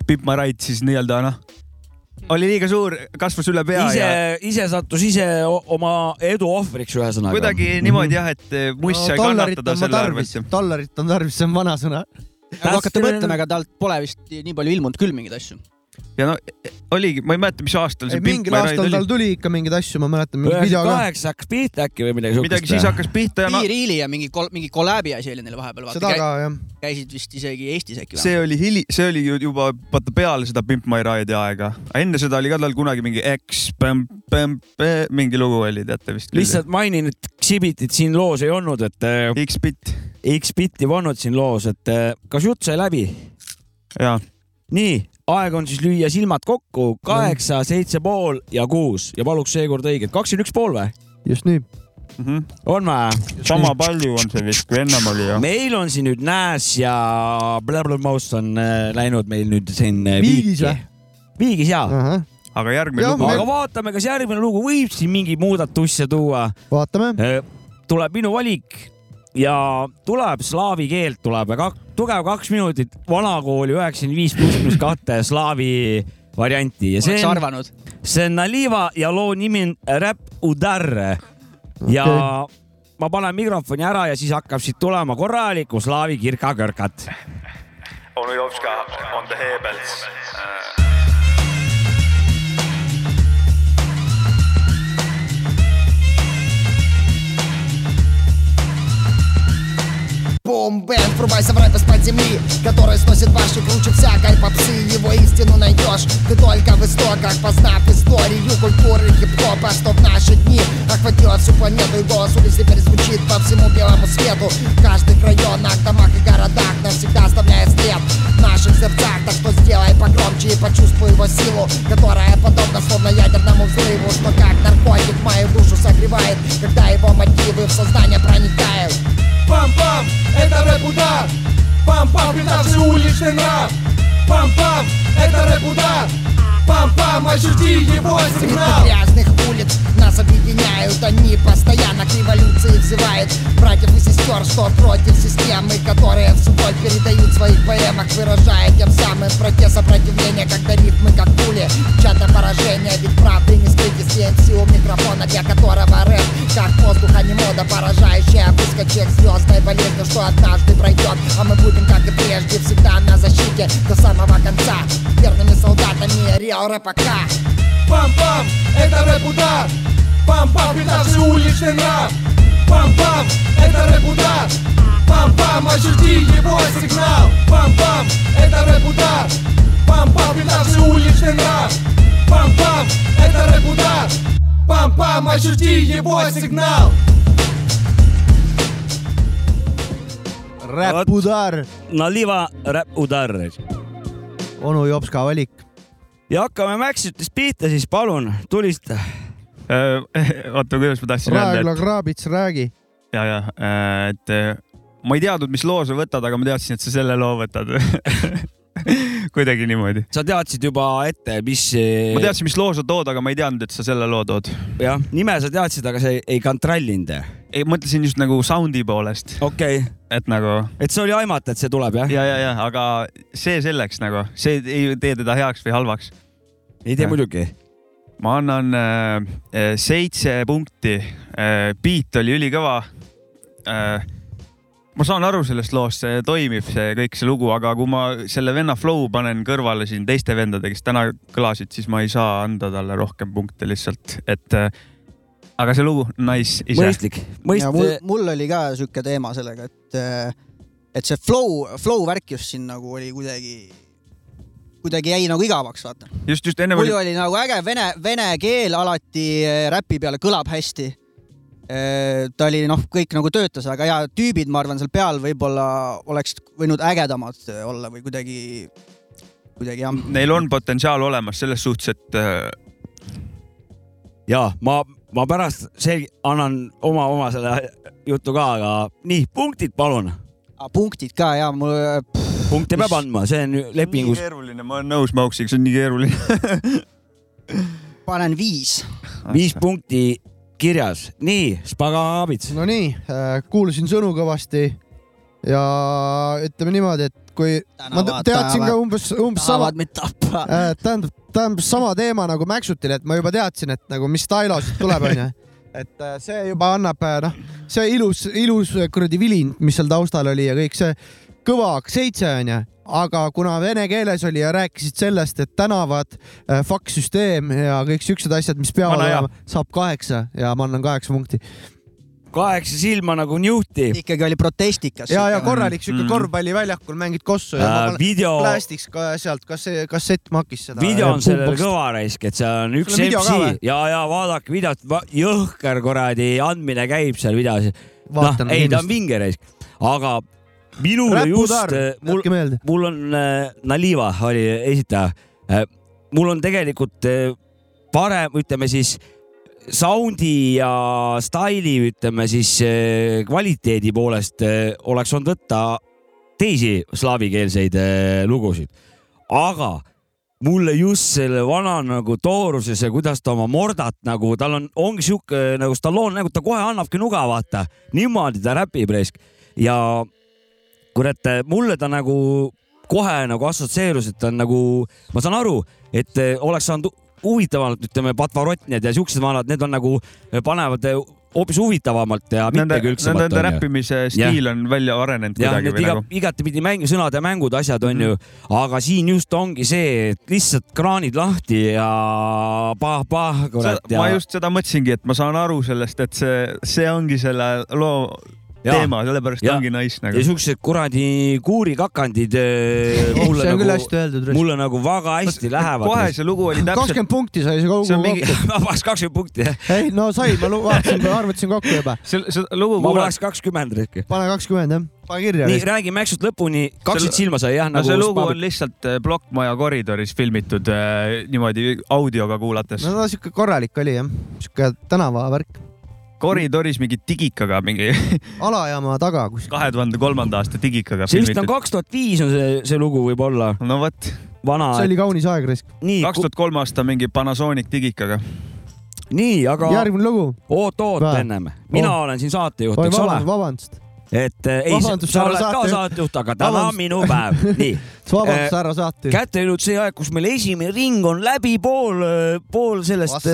Pimp My Ride siis nii-öelda noh, oli liiga suur, kasvas üle pea ise ja, ise sattus ise oma edu ohvriks, ühesõnaga. kuidagi niimoodi jah, et muss sai dollarit kannatada on selle tarvis arvelt., dollarit on tarvis, see on vanasõna. kui hakata mõtlema, ega talt pole vist nii palju ilmunud küll mingeid asju. Ja no oligi, ma ei mäleta, mis aastal see Pimp mingil aastal tal tuli ikka mingeid asju, ma mäletan, kaheksa hakkas pihta äkki või midagi midagi siis hakkas pihta ja Be-Reali ja mingi kol-, mingi kolläbi asi oli neil vahepeal. seda ka jah. käisid vist isegi Eestis äkki see oli hili-, see oli ju juba vaata peale seda Pimp My Ride'i aega. enne seda oli ka tal kunagi mingi X, mingi lugu oli, teate vist. lihtsalt mainin, et Xibitit siin loos ei olnud, et eh, X-Bit X-Bitti polnud siin loos, et eh, kas jutt sai läbi? ja nii, aeg on siis lüüa silmad kokku, kaheksa, seitse pool ja kuus ja paluks seekord õiget, kakskümmend üks pool või? just nii. mm -hmm. on või? sama palju on see vist, kui ennem oli ju. meil on siin nüüd Nääs ja Blabbermouth on äh, läinud meil nüüd siin äh, Viigis või?. Viigis jaa, aga järgmine Jah, lugu me- aga vaatame, kas järgmine lugu võib siin mingeid muudatusse tuua. vaatame. tuleb minu valik ja tuleb slaavi keelt tuleb kak, tugev kaks minutit vanakooli üheksakümmend viis pluss pluss kahte slaavi varianti ja see on, arvanud. see on Naliva ja loo nimi on Rap Udar ja Okei. ma panen mikrofoni ära ja siis hakkab siit tulema korralikku slaavi kirkakõrkat. onu Jopska on the Hebels. Бум-бэм, врубайся в рэп из-под земли Который сносит башню круче всякой попсы. Его истину найдешь ты только в истоках. Познав историю культуры хип-хопа Что в наши дни охватило всю планету И голос улиц теперь звучит по всему белому свету. В каждых районах, домах и городах Навсегда оставляет след в наших сердцах. Так что сделай погромче и почувствуй его силу Которая подобна словно ядерному взрыву Что как наркотик мою душу согревает Когда его мотивы в сознание проникают. Пам-пам, это рэп-удар Пам-пам, наши уличный нрав. Пам-пам, это рэп-удар Пам-пам, ощути его сигнал грязных улиц Нас объединяют, они постоянно к революции взывают. Братьев и сестер, что против системы Которые всю боль передают в своих поэмах Выражая тем самым протест сопротивления Когда рифмы как пули мчат на поражение. Ведь правды не скрыть из CNC у микрофона Для которого рэп как воздух, а не мода Поражающая выскочек болезнью Что однажды пройдет, а мы будем, как и прежде Всегда на защите до самого конца. Верными солдатами Реал рэпака Пам-пам, это рэп-удар Пам-пам, наши уличный нрав Пам-пам, это рэп-удар Пам-пам, ощути его сигнал. Пам-пам, это рэп-удар Пам-пам, наши уличный нрав Пам-пам, это рэп-удар Пам-пам, ощути его сигнал räpudar, Naliva Rap Udar onu Jopska valik. ja hakkame Maxitest pihta siis, palun, tulista. oota, kuidas ma tahtsin öelda, Raegla Kraabits, räägi. ja, ja, et äh, ma ei teadnud, mis loo sa võtad, aga ma teadsin, et sa selle loo võtad. kuidagi niimoodi. sa teadsid juba ette, mis. ma teadsin, mis loo sa tood, aga ma ei teadnud, et sa selle loo tood. jah, nime sa teadsid, aga sa ei, ei kontrollinud. Ei mõtlesin just nagu sound'i poolest, okei okay., et nagu et see oli aimata, et see tuleb jah? ja, ja, ja aga see selleks nagu, see ei tee teda heaks või halvaks. ei tee muidugi. ma annan äh, seitse punkti äh,. beat oli ülikõva äh,. ma saan aru sellest loost, see toimib, see kõik see lugu, aga kui ma selle venna flow panen kõrvale siin teiste vendade, kes täna kõlasid, siis ma ei saa anda talle rohkem punkte lihtsalt, et äh, aga see lugu, nice ise. mõistlik, ja mul mõist-,, mul oli ka sihuke teema sellega, et, et see flow, flow värk just siin nagu oli kuidagi, kuidagi jäi nagu igavaks, vaata. just, just enne muidu oli, oli nagu äge vene, vene keel alati äh, räpi peale kõlab hästi. ta oli noh, kõik nagu töötas, aga ja tüübid, ma arvan, seal peal võib-olla oleks võinud ägedamad olla või kuidagi, kuidagi jah. neil on potentsiaal olemas selles suhtes, et ja ma, ma pärast selg-, annan oma, oma selle jutu ka, aga nii, punktid palun. punktid ka ja mul. punkte peab andma, see on lepingus. keeruline, ma olen nõus Mauksiga, see on nii keeruline. panen viis. viis punkti kirjas, nii, Spagaabits. Nonii, kuulasin sõnu kõvasti ja ütleme niimoodi, et kui ma Tänavad teadsin ka umbes, umbes sama tahavad, mind tappa. tähendab, tähendab sama teema nagu Mäksutil, et ma juba teadsin, et nagu mis stylo siit tuleb, onju. et äh, see juba annab, noh, see ilus, ilus kuradi vilind, mis seal taustal oli ja kõik see kõva seitse onju, aga kuna vene keeles oli ja rääkisid sellest, et tänavad, fakssüsteem ja kõik siuksed asjad, mis peavad olema, saab kaheksa ja ma annan kaheksa punkti. Kaheksa silma nagu njuhti. ikkagi oli protestikas. ja, ja korralik siuke Mm. korvpalliväljakul mängid kossu ja Äh, ma video, plastiks ka sealt kasse-, kassettmakis seda. video on sellel kõva raisk, et seal on üks MC ja, ja vaadake videot, jõhker kuradi andmine käib seal videos. noh ei, ta on vinge raisk, aga minule just räputarr, mul mul on äh, Naliva oli esitaja äh,. mul on tegelikult äh, parem, ütleme siis sound'i ja staili, ütleme siis äh, kvaliteedi poolest äh, oleks olnud võtta teisi slaavikeelseid äh, lugusid, aga mulle just selle vana nagu tooruses ja kuidas ta oma mordat nagu, tal on, ongi sihuke nagu Stallone nägu, ta kohe annabki nuga, vaata, niimoodi ta räpib raisk ja kurat, mulle ta nagu kohe nagu assotsieerus, et ta on nagu, ma saan aru, et eh, oleks saanud huvitavamalt, ütleme, Patvarotnjad ja siuksed vanad, need on nagu, panevad eh, hoopis huvitavamalt ja mitmekülgsemalt nende räppimise stiil on välja arenenud jah, kuidagi iga nagu,. igatepidi mäng, sõnad ja mängud, asjad on ju, aga siin just ongi see, et lihtsalt kraanid lahti ja pah-pah, kurat. ma just seda mõtlesingi, et ma saan aru sellest, et see, see ongi selle loo. teema, sellepärast Ja- ongi nice ja nagu. siuksed kuradi kuurikakandid eh, mulle nagu öeldud. mulle nagu väga hästi lähevad. kohe see lugu oli täpselt, kakskümmend punkti sai see kogu see on mingi kokku. ma paneks kakskümmend punkti, jah. ei no sai, ma vaatasin, arvutasin kokku juba. see, see lugu ma paneks kakskümmend äkki. pane kakskümmend jah, pane kirja. nii, räägi Mäksust lõpuni, kaksteist silma sai jah, no nagu see lugu Spabik- on lihtsalt äh, plokkmaja koridoris filmitud äh, niimoodi audioga kuulates no ta siuke korralik oli jah, siuke tänavavärk, koridoris mingi digikaga, mingi alajaama taga kuskil. kahe tuhande kolmanda aasta digikaga see vist on filmitud. kaks tuhat viis on see, see lugu võib-olla no vot, vana. see oli kaunis aeg nii, kaks tuhat kolm aasta mingi Panasonic digikaga. nii, aga järgmine lugu. oot-oot ennem, mina Oh. olen siin saatejuht, eks ole vabandust, et eh, ei, sa oled ka saatejuht. aga täna on minu päev, nii. vabandust, härra saatejuht. kätte jõudnud see aeg, kus meil esimene ring on läbi, pool, pool sellest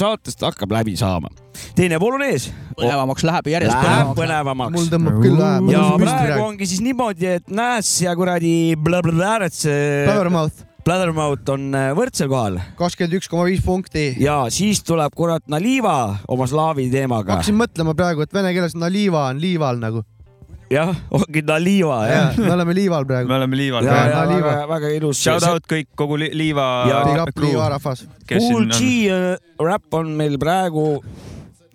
saatest hakkab läbi saama. teine pool on ees. põnevamaks läheb järjest Läheb põnevamaks. mul. tõmbab küll vähe. ja praegu ongi siis niimoodi, et Nääs ja kuradi Blablablärets, Blabbermouth, Blabbermouth on võrdsel kohal kakskümmend üks koma viis punkti. ja siis tuleb kurat Naliva oma slaavi teemaga. hakkasin mõtlema praegu, et vene keeles on liiva on liival nagu. jah, ongi Naliva jah. me oleme liival praegu me. oleme liival ja, Ja, ja väga, väga ilus. Shout out kõik kogu li liiva Ja Big up liiva rahvas. Cool G on. äh, räpp on meil praegu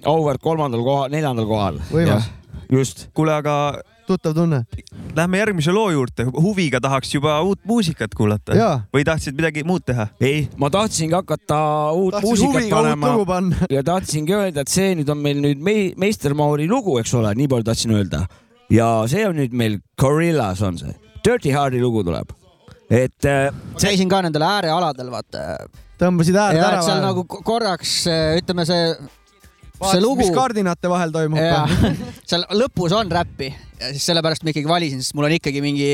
auväärt kolmandal kohal, neljandal kohal. Võimas.. just. kuule, aga tuttav tunne. lähme järgmise loo juurde, huviga tahaks juba uut muusikat kuulata või tahtsid midagi muud teha? ei, ma tahtsingi hakata uut tahtsin muusikat panema ja tahtsingi öelda, et see nüüd on meil nüüd mei-, meistermauri lugu, eks ole, nii palju tahtsin öelda. Ja see on nüüd meil Gorillas on see, Dirty Hardi lugu tuleb. et äh, käisin ka nendel äärealadel, vaata. tõmbasid ääred ära seal nagu ko- korraks, ütleme see see lugu mis kardinate vahel toimub seal lõpus on räppi. Ja siis sellepärast ma ikkagi valisin, sest mul on ikkagi mingi,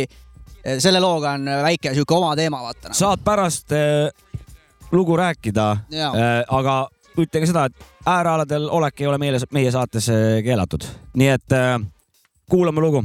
selle looga on väike sihuke oma teema, vaata. saad pärast äh, lugu rääkida äh,, aga ütle ka seda, et äärealadel olek ei ole meile, meie saates äh, keelatud, nii et äh, kuulame lugu.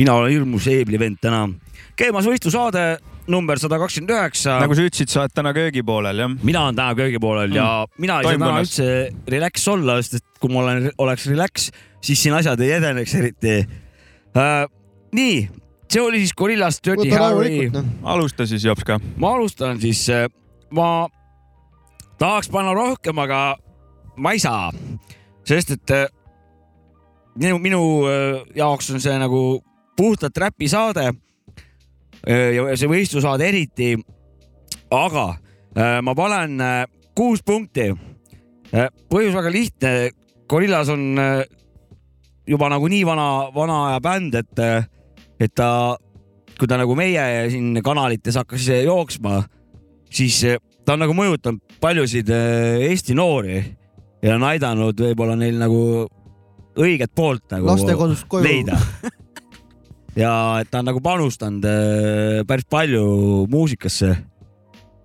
Mina olen hirmus eeblivend täna. käimas võistlusaade number sada kakskümmend üheksa. nagu sa ütlesid, sa oled täna köögipoolel, jah? mina olen täna köögipoolel ja mina ei saa täna üldse relax olla, sest et kui ma olen, oleks relax, siis siin asjad ei edeneks eriti äh,. nii, see oli siis Gorillaz Dirty Harry noh. alusta siis, Jopska. ma alustan siis, ma tahaks panna rohkem, aga ma ei saa, sest et äh, minu, minu äh, jaoks on see nagu puhtalt räpisaade äh, ja see võistlusaade eriti. aga ma panen kuus punkti. põhjus väga lihtne, Gorillaz on juba nagu nii vana, vana aja bänd, et, et ta, kui ta nagu meie siin kanalites hakkas jooksma, siis ta on nagu mõjutanud paljusid Eesti noori ja on aidanud võib-olla neil nagu õiget poolt nagu leida. ja et ta on nagu panustanud äh, päris palju muusikasse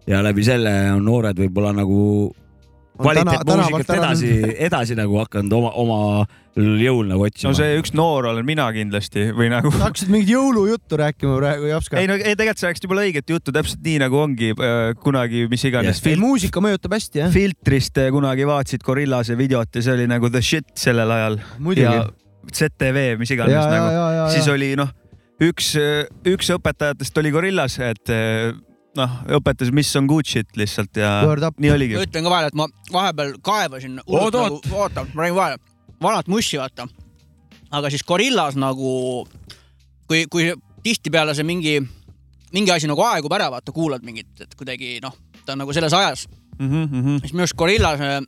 ja läbi selle on noored võib-olla nagu kvaliteetmuusikat edasi, edasi nagu hakanud oma, oma jõul nagu otsima no see üks noor olen mina kindlasti või nagu. hakkasid mingit jõulujuttu rääkima praegu, Jopska ei. no ei, tegelikult sa rääkisid jumala õiget juttu, täpselt nii nagu ongi äh, kunagi, mis iganes ei, muusika mõjutab hästi, jah. filtrist äh, kunagi vaatasid Gorillase videot ja see oli nagu the shit sellel ajal. Muidugi. ja ZTV, mis iganes Ja, nagu siis ja. oli noh, üks, üks õpetajatest oli Gorillas, et äh, noh, õpetas, mis on shit lihtsalt ja nii oligi. ütlen ka vahele, et ma vahepeal kaevasin. Oot, oot. oota, ma räägin vahele, vanat mussi vaata. aga siis Gorillas nagu, kui, kui tihtipeale see mingi, mingi asi nagu aegub ära, vaata, kuulad mingit, et kuidagi noh, ta on nagu selles ajas, mm. -hmm. siis minu arust Gorillas äh,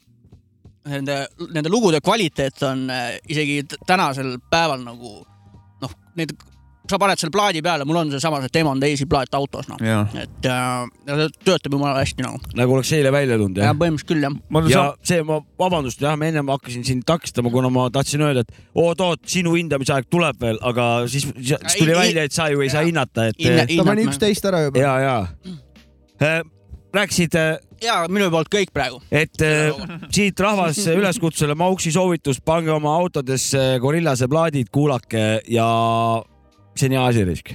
nende, nende lugude kvaliteet on äh, isegi tänasel päeval nagu noh, need, sa paned selle plaadi peale, mul on seesama see Demon Daisy plaat autos noh, et äh, ja töötab jumala hästi nagu. nagu oleks eile välja tulnud ja jah? põhimõtteliselt küll jah. ma ja see, ma vabandust, jah, ma ennem hakkasin sind takistama, kuna ma tahtsin öelda, et oot-oot, sinu hindamisaeg tuleb veel, aga siis, siis tuli Ei, välja, et sa ju ei saa hinnata, et Hinne- ta pani üksteist ära juba. ja, ja rääkisid, ja minu poolt kõik praegu. et äh, siit rahvas üleskutsele Mauksi soovitus, pange oma autodesse Gorillase plaadid, kuulake ja see on hea asi risk.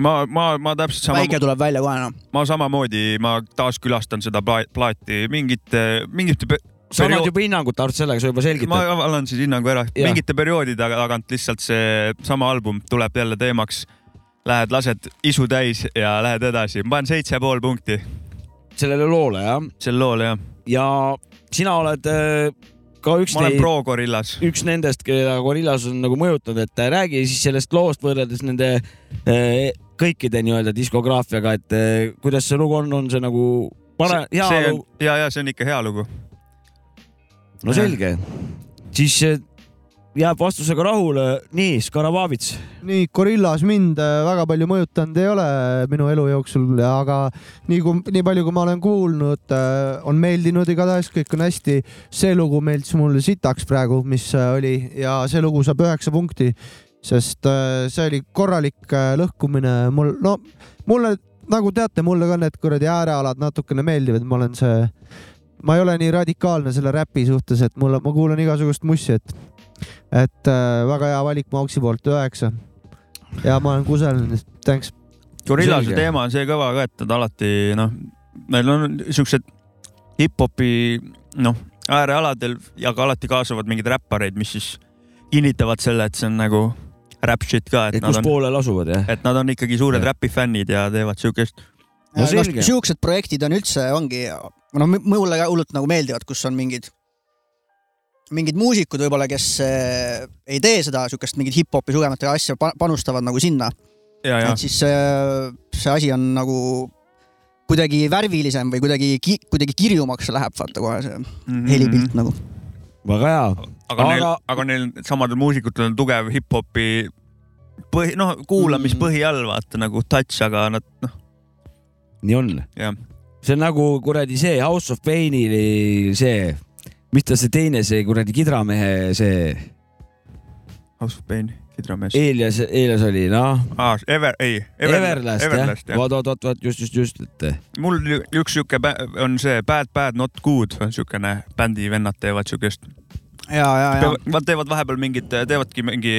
ma, ma, ma täpselt sama, väike tuleb välja kohe noh. ma samamoodi, ma taaskülastan seda pla- plaati mingite, mingite pe- sa annad juba hinnangut, Art, sellega sa juba ma selgitad. annan siis hinnangu ära, mingite perioodide tagant lihtsalt see sama album tuleb jälle teemaks. Lähed, lased isu täis ja lähed edasi, ma panen seitse pool punkti sellele loole jah, sel lool jah. ja sina oled äh, ka üks ma olen neid, pro Gorillas. üks nendest, keda Gorillas on nagu mõjutanud, et äh, räägi siis sellest loost võrreldes nende äh, kõikide nii-öelda diskograafiaga, et kuidas see lugu on, on see nagu pare-, hea lugu? ja, ja see on ikka hea lugu. no selge, siis jääb vastusega rahule. nii, Skarabavits, nii, Gorillas mind äh, väga palju mõjutanud ei ole minu elu jooksul, aga nii kui, nii palju, kui ma olen kuulnud, on meeldinud igatahes, kõik on hästi. see lugu meeldis mulle sitaks praegu, mis äh, oli ja see lugu saab üheksa punkti, sest äh, see oli korralik äh, lõhkumine. mul, no mulle nagu teate, mulle ka need kuradi äärealad natukene meeldivad, ma olen see, ma ei ole nii radikaalne selle räpi suhtes, et mulle, ma kuulan igasugust mussi, et et äh, väga hea valik Mauksi poolt, üheksa. ja ma olen kusagil, thanks. Gorillase teema on see kõva ka, et nad alati noh, neil on siuksed hip-hopi noh, äärealadel ja ka alati kaasavad mingeid räppareid, mis siis kinnitavad selle, et see on nagu rap shit ka, et kus on, poolel asuvad jah? et nad on ikkagi suured Jah. räpifännid ja teevad siukest. No selge. siuksed projektid on üldse, ongi, no mulle ka hullult nagu meeldivad, kus on mingid, mingid muusikud võib-olla, kes eh, ei tee seda siukest mingit hip-hopi sugemat asja, panustavad nagu sinna. ja, ja et siis see, see asi on nagu kuidagi värvilisem või kuidagi, kuidagi kirjumaks läheb, vaata kohe see Mhm. helipilt nagu. väga hea. aga neil Aga-, neil samadel muusikutel on tugev hip-hopi põhi, noh, kuulamispõhi all vaata nagu touch, aga nad noh, nii on. see on nagu kuradi see House of Pain'i see, mis ta see teine, see kuradi kidramehe see House of Pain, kidramees. Elias, Elias oli noh, aa, Ever, ei. Everlast jah, Everlast jah. vot, vot, vot, vot just, just, just, et mul üks sihuke on see Bad Bad Not Good on siukene bändi vennad teevad siukest. ja, ja, ja. Nad teevad vahepeal mingit, teevadki mingi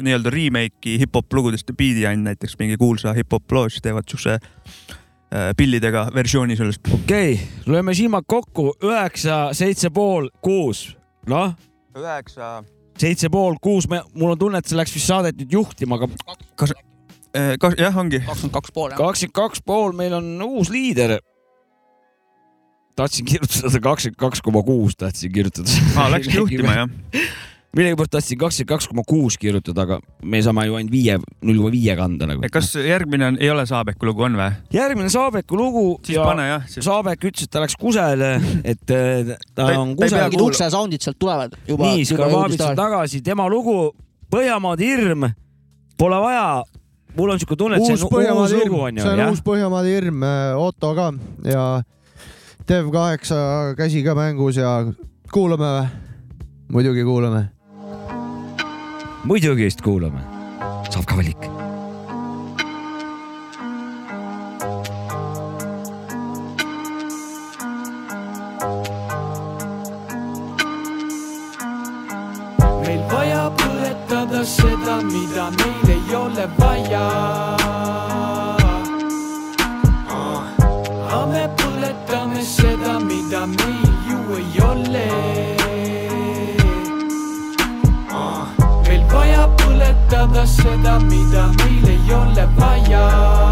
nii-öelda remake'i hip-hop lugudest Beat'i and näiteks mingi kuulsa hip-hop loo, siis teevad siukse äh, pillidega versiooni sellest. okei okay,, lööme silmad kokku, üheksa, seitse pool, kuus, noh, üheksa. seitse pool, kuus, mul on tunne, et see läks vist saadet nüüd juhtima, aga kas, kas jah, ongi. kakskümmend kaks pool jah. kakskümmend kaks pool, meil on uus liider. tahtsin kirjutada kakskümmend kaks koma kuus, tahtsin kirjutada. aa, läkski juhtima jah. Millegipärast tahtsin kakskümmend kaks koma kuus kirjutada, aga me saame ju ainult viie, null koma viie kanda nagu. kas järgmine on, ei ole Saabeku lugu, on või? järgmine Saabeku lugu siis ja pane jah. Saabek ütles, et ta läks kusele, et äh, ta Ta on peagi mingid. uksesoundid sealt tulevad juba. nii, Skarvavits on tagasi, tema lugu Põhjamaade hirm, pole vaja. mul on siuke tunne, et see on uus lugu, on ju, see on jah uus? Põhjamaade hirm, Otto ka ja Dev8 käsi ka mängus ja kuulame või? muidugi kuulame muidugi vist kuulame. saab ka valik. seda, mida meil ei ole vaja.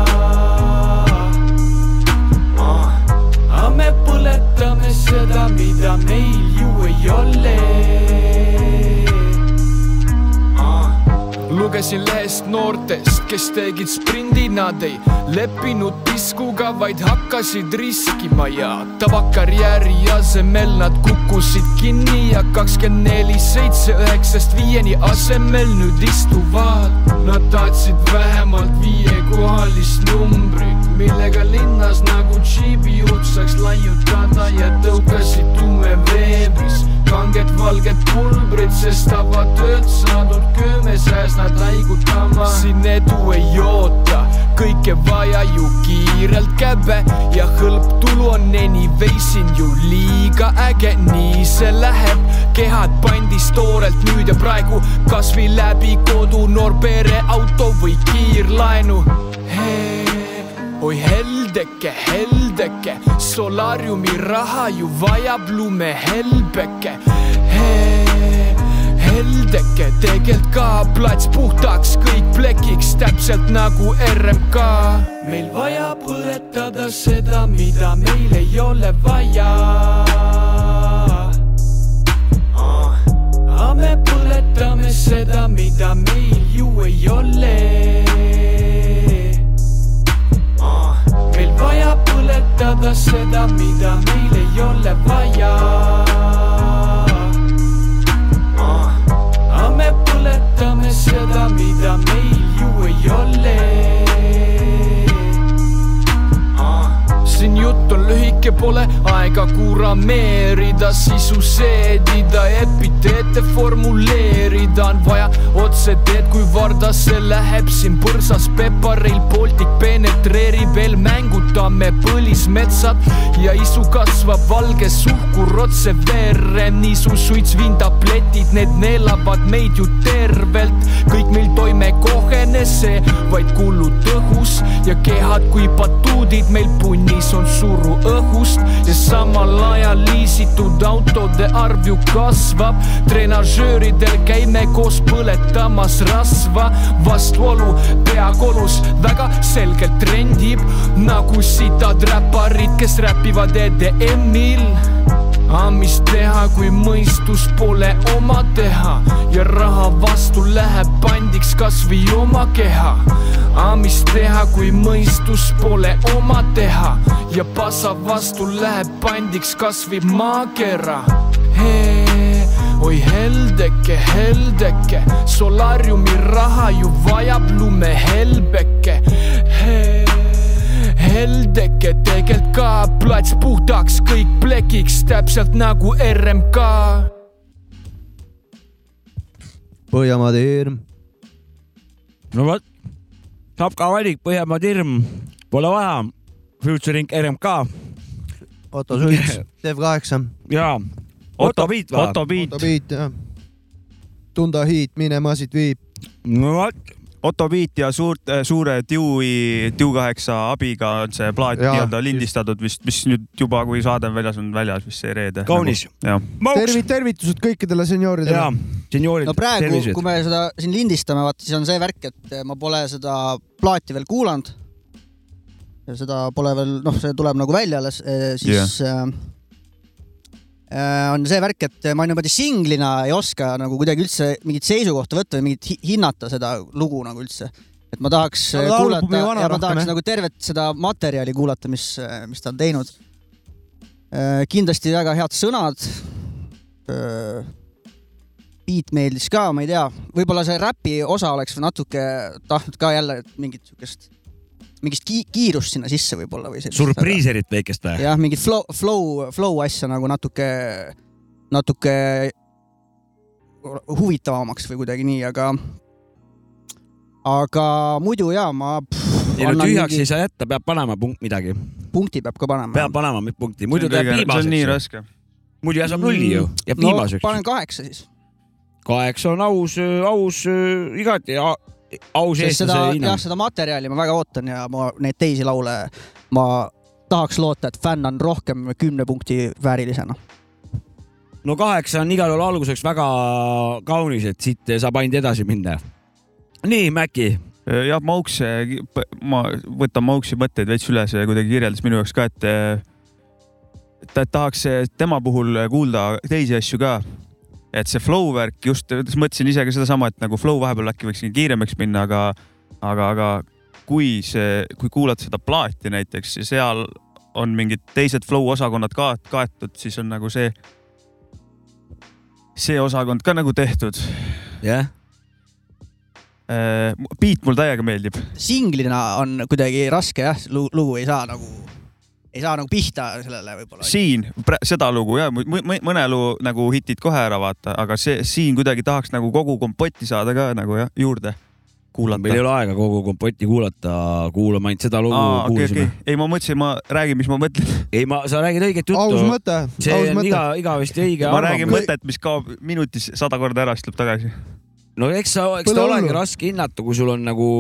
Lugesin lehest noortest, kes tegid sprindi, nad ei leppinud piskuga, vaid hakkasid riskima ja tavakarjääri asemel nad kukkusid kinni ja kakskümmend neli, seitse, üheksast viieni asemel nüüd istuvad. Nad tahtsid vähemalt viiekohalist numbrit, millega linnas nagu džiibijuht saaks laiutada ja tõukasid tume veebris kanged valged pulbrid, sest tavatööd saadud kööme sääs nad laigutama. siin edu ei oota, kõike vaja ju kiirelt käbe ja hõlptulu on anyway siin ju liiga äge, nii see läheb. kehad pandis toorelt nüüd ja praegu kasvõi läbi kodu, noor pere, auto või kiirlaenu. oi heldeke, heldeke, solaariumi raha ju vajab lumehelbeke. heldeke, tegelt ka plats puhtaks, kõik plekiks, täpselt nagu RMK. meil vaja põletada seda, mida meil ei ole vaja. aga me põletame seda, mida meil ju ei ole vaja põletada seda, mida meil ei ole vaja. aga me põletame seda, mida meil ju ei ole. Siin jutt on lühike, pole aega kurameerida, sisu seedida, epiteete formuleerida. On vaja otseteed, kui Vardasse läheb. Siin põrsas Peparil Baltic penetreerib veel mängutame põlismetsad. Ja isu kasvab valge suhkur otse verre, niisu suits, vintabletid, need neelavad meid ju tervelt, kõik meil toime kohene see vaid kullud õhus. Ja kehad kui batuudid meil punnis on suru õhust ja samal ajal liisitud autode arv ju kasvab. treenažööridel käime koos põletamas rasva, vastuolu peakolus väga selgelt trendib nagu sitad räparid, kes räpivad EDM-il aga mis teha, kui mõistus pole oma teha ja raha vastu läheb pandiks kasvõi oma keha. aga mis teha, kui mõistus pole oma teha ja passa vastu läheb pandiks kasvõi maakera. oi heldeke, heldeke, solaariumi raha ju vajab lumehelbeke heldeke, tegelt ka plats puhtaks, kõik plekiks, täpselt nagu RMK. Põhjamaade hirm. no vot, saab ka valik, Põhjamaade hirm, pole vaja. Futuring RMK. Otto Sults, Dev8. jaa, Otto Beat või? Otto Beat Otto. Beat jah. Tunda Heat, minema siit viib. no vot, Otto Beat ja suurt, suure Dewey, Dew kaheksa abiga on see plaat nii-öelda lindistatud vist, mis nüüd juba, kui saade on väljas, on väljas vist see reede. Kaunis. jah, tervit-, tervitused kõikidele senioridele jaa. senioorid, no praegu, kui. me seda siin lindistame, vaata siis on see värk, et ma pole seda plaati veel kuulanud. ja seda pole veel, noh, see tuleb nagu välja alles, siis yeah. Äh, on see värk, et ma niimoodi singlina ei oska nagu kuidagi üldse mingit seisukohta võtta või mingit hi- hinnata seda lugu nagu üldse. et ma tahaks Sa äh, kuulata ja ma rohkem, tahaks jah? nagu tervet seda materjali kuulata, mis, mis ta on teinud. kindlasti väga head sõnad beat meeldis ka, ma ei tea, võib-olla see räpi osa oleks natuke tahtnud ka jälle mingit siukest, mingist ki kiirust sinna sisse võib-olla või sellist. surpriiserit väikest või? jah, mingit flow, flow, flow asja nagu natuke, natuke huvitavamaks või kuidagi nii, aga, aga muidu ja ma. ei no tühjaks ei saa jätta, peab panema punkt midagi. punkti peab ka panema. peab panema punkti, muidu see ta jääb on nii raske. muidu jääb nulli ju, jääb no viimaseks. panen kaheksa siis. kaheksa on aus, aus, igati a- aus eestlase jah, hinnang. seda materjali ma väga ootan ja ma neid teisi laule, ma tahaks loota, et fänn on rohkem kümne punkti väärilisena. no kaheksa on igal juhul alguseks väga kaunis, et siit saab ainult edasi minna. nii, Mäkki, jah, Mauks, ma võtan Mauksi mõtteid veits üle, see kuidagi kirjeldas minu jaoks ka, et ta tahaks tema puhul kuulda teisi asju ka. Et see flow värk just, mõtlesin ise ka sedasama, et nagu flow vahepeal äkki võiks kiiremaks minna, aga, aga, aga kui see, kui kuulad seda plaati näiteks ja seal on mingid teised flow osakonnad ka kaetud, siis on nagu see, see osakond ka nagu tehtud. jah. beat mul täiega meeldib. singlina on kuidagi raske jah, lugu ei saa nagu, ei saa nagu pihta sellele võib-olla. siin seda lugu ja mõne loo nagu hitid kohe ära vaata, aga see siin kuidagi tahaks nagu kogu kompotti saada ka nagu jah juurde kuulata. meil ei ole aega kogu kompotti kuulata, kuulame ainult seda lugu kuulsime okei. ei, ma mõtlesin, ma räägin, mis ma mõtlen. ei, ma, sa räägid õiget juttu. aus mõte, see aus on mõte iga, igavesti õige ma räägin mõtet, mis kaob minutis sada korda ära, siis tuleb tagasi. no eks sa, eks ta olegi raske hinnata, kui sul on nagu,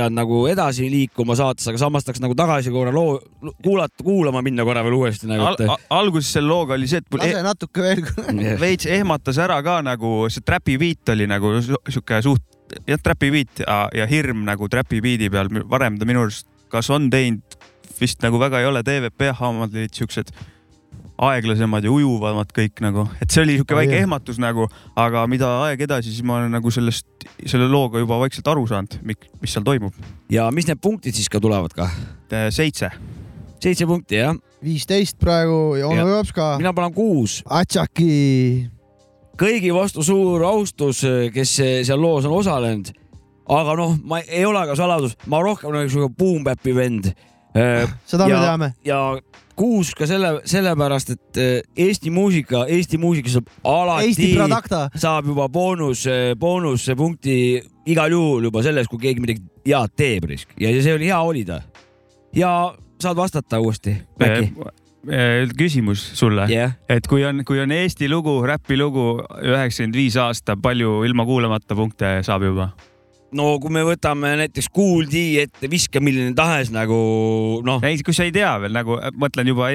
pead nagu edasi liikuma saates, aga samas tahaks nagu tagasi korra loo kuulata, kuulama minna korra veel uuesti nagu Al. Al alguses selle looga oli see, et mul lase natuke veel. veits ehmatas ära ka nagu see trapi beat oli nagu sihuke suht, jah, trapi beat ja, ja hirm nagu trapi beat'i peal, varem ta minu arust kas on teinud, vist nagu väga ei ole, TVP omad olid siuksed aeglasemad ja ujuvamad kõik nagu, et see oli sihuke Oh, väike jah. ehmatus nagu, aga mida aeg edasi, siis ma olen nagu sellest, selle looga juba vaikselt aru saanud, mis seal toimub. ja mis need punktid siis ka tulevad ka? seitse. seitse punkti jah. viisteist praegu ja onu Jops ka. mina panen kuus. Atsaki. kõigi vastu suur austus, kes seal loos on osalenud. aga noh, ma ei ole ka saladus, ma rohkem olen siuke boom-bap'i vend. Seda me teame. ja kuus ka selle, sellepärast, et eh, Eesti muusika, Eesti muusika saab alati saab juba boonus, boonuspunkti igal juhul juba selles, kui keegi midagi head teeb risk ja see oli hea olida. ja saad vastata uuesti, küsimus sulle yeah., et kui on, kui on Eesti lugu, räpilugu üheksakümmend viis aasta, palju ilma kuulamata punkte saab juba? No kui me võtame näiteks Kool D ette, viska milline tahes nagu noh. ei, kui sa ei tea veel nagu, mõtlen juba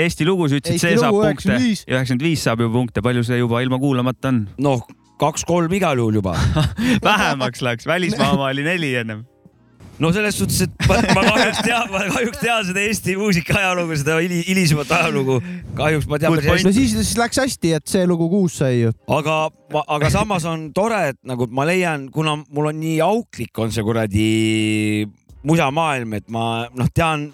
Eesti lugu, sa ütlesid, Eesti see saab punkte, 95. üheksakümmend viis saab juba punkte, palju see juba ilma kuulamata on? noh, kaks-kolm igal juhul juba vähemaks läks, välismaa oma oli neli ennem. No selles suhtes, et ma, ma kahjuks tean, ma kahjuks tean seda Eesti muusika ajalugu, seda hili- hilisemat ajalugu. kahjuks ma tean no siis, siis läks hästi, et see lugu kuus sai ju. aga, aga samas on tore, et nagu ma leian, kuna mul on nii auklik on see kuradi musamaailm, et ma noh, tean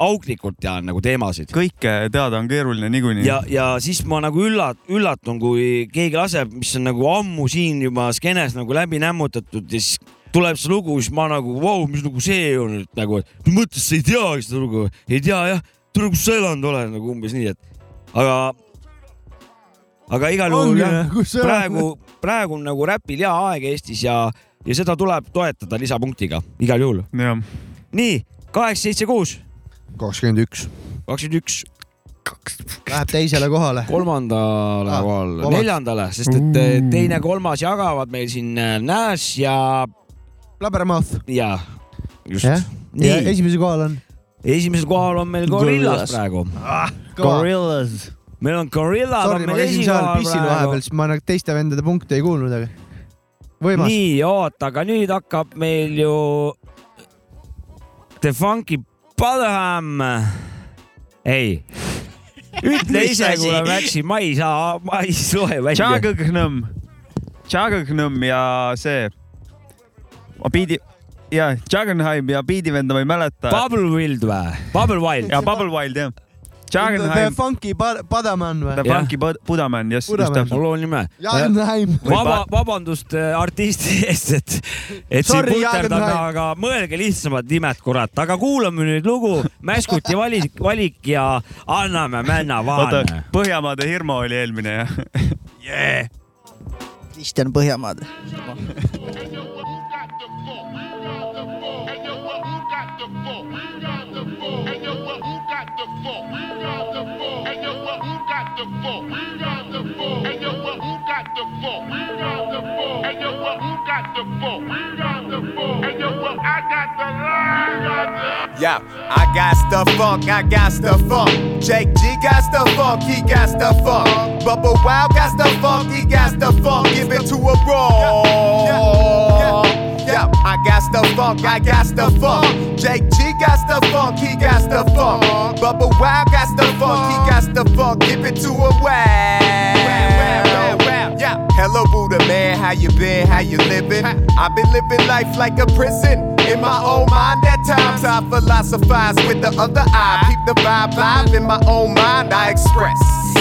auklikult tean nagu teemasid. kõike teada on keeruline niikuinii. ja, ja siis ma nagu üllat-, üllatun, kui keegi laseb, mis on nagu ammu siin juba skeenes nagu läbi nämmutatud ja siis tuleb see lugu, siis ma nagu, vau, mis lugu see on nüüd nagu, et mis mõttes sa ei teagi seda lugu, ei tea jah, tule, kus sa elanud oled nagu umbes nii, et aga, aga igal juhul jah elad? praegu, praegu on nagu räpil hea aeg Eestis ja, ja seda tuleb toetada lisapunktiga igal juhul. nii, kaheksa, seitse, kuus, kakskümmend üks. kakskümmend üks, Läheb teisele kohale. kolmandale Ah, kohale, neljandale, sest et eh, teine, kolmas jagavad meil siin eh, Nash ja. Blabbermouth. ja, just ja nii, esimesel kohal on. esimesel kohal on meil Gorillas praegu Ah, Gorillas. meil on Gorillaz on Sorry, ma meil käisin seal esikohal pissil praegu vahepeal, siis ma nagu teiste vendade punkte ei kuulnud, aga võimas. nii, oota, aga nüüd hakkab meil ju The Funky Badham. ei, ütle ise, kuule Maxi, ma ei saa, ma ei loe välja. Tšagõgnõmm, Tšagõgnõmm ja see, ma piidi, ja Jagenheim ja Beat'i-venda ma ei mäleta. Bubble Wild või? Bubble Wild. ja Bubble Wild jah. The Jagenheim, Funky Bud- Budaman The või? Funky Bud- Budaman, just, just täpselt. mul on nime. Jagenheim. vaba, vabandust äh, artisti eest, et, et siin Sorry, puterdame, Jagenheim. aga mõelge lihtsamad nimed, kurat, aga kuulame nüüd lugu Mäskuti valik, valik ja anname männa vaane., Põhjamaade Hirmu oli eelmine jah yeah.. Kristjan fall? Yo, but who got the fall? We got the fall. Hey yo, but who got the fall? We got the fall. Hey yo, but who got the fall? We got the fall. Hey yo, but who got the fall? We got the fall. Hey yo, but I got the line. Yeah, I got the funk. I got the funk. Jake G got the funk. He got the funk. Bubba Wow got the funk. He got the funk. Give it to a raw. Yeah, yeah, yeah. I got the funk, I got the funk. Jake G got the funk, he got the funk. Bubba Wow got the funk, he got the funk. Give it to a wow. Yeah. Hello Buddha man, how you been? How you living? I've been living life like a prison. In my own mind, at times I philosophize with the other eye. Keep the vibe live in my own mind, I express.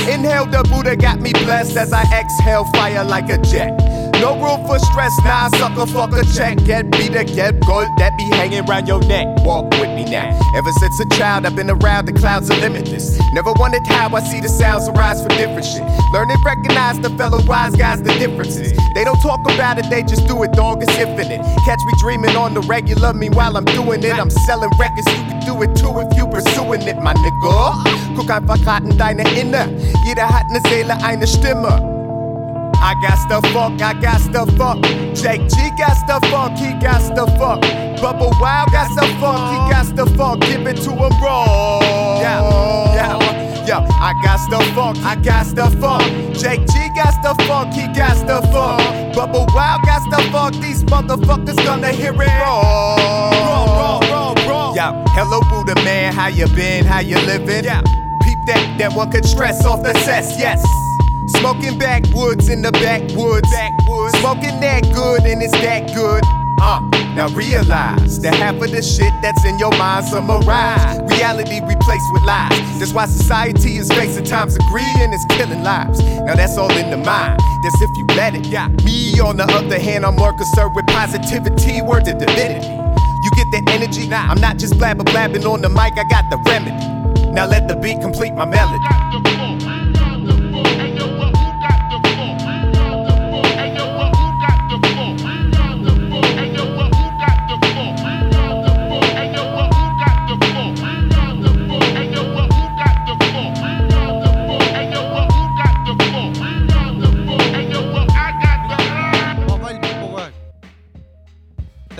Inhale, the Buddha got me blessed as I exhale fire like a jet. No room for stress, nah, sucker, fuck a check. Get beat the get gold that be hanging around your neck. Walk with me now. Ever since a child, I've been around the clouds are limitless. Never wondered how I see the sounds arise for different shit. Learn and recognize the fellow wise guys, the differences. They don't talk about it, they just do it, dog, it's infinite. Catch me dreaming on the regular, meanwhile I'm doing it. I'm selling records, you can do it too if you pursuing it, my nigga. Guck einfach grad in deine Inne. Jeder hat ne Seele, eine Stimme. I got the funk, I got the funk. Jake G got the funk, he got the funk. Bubba Wow got the funk, he got the funk. Give it to him raw. Yeah, yeah, yeah. I got the funk, I got the funk. Jake G got the funk, he got the funk. Bubba Wow got the funk. These motherfuckers gonna hear it raw. Raw, raw, raw, raw. Yeah, hello Buddha man, how you been? How you living? Yeah, peep that, that one could stress off the cess. Yes. Smoking backwoods in the backwoods. backwoods. Smoking that good and it's that good. Uh, now realize that half of the shit that's in your mind's a mirage. Reality replaced with lies. That's why society is facing times of greed and it's killing lives. Now that's all in the mind. That's if you let it. Yeah. Me on the other hand, I'm more concerned with positivity, word to divinity. You get the energy? Nah, I'm not just blabber blabbing on the mic, I got the remedy. Now let the beat complete my melody.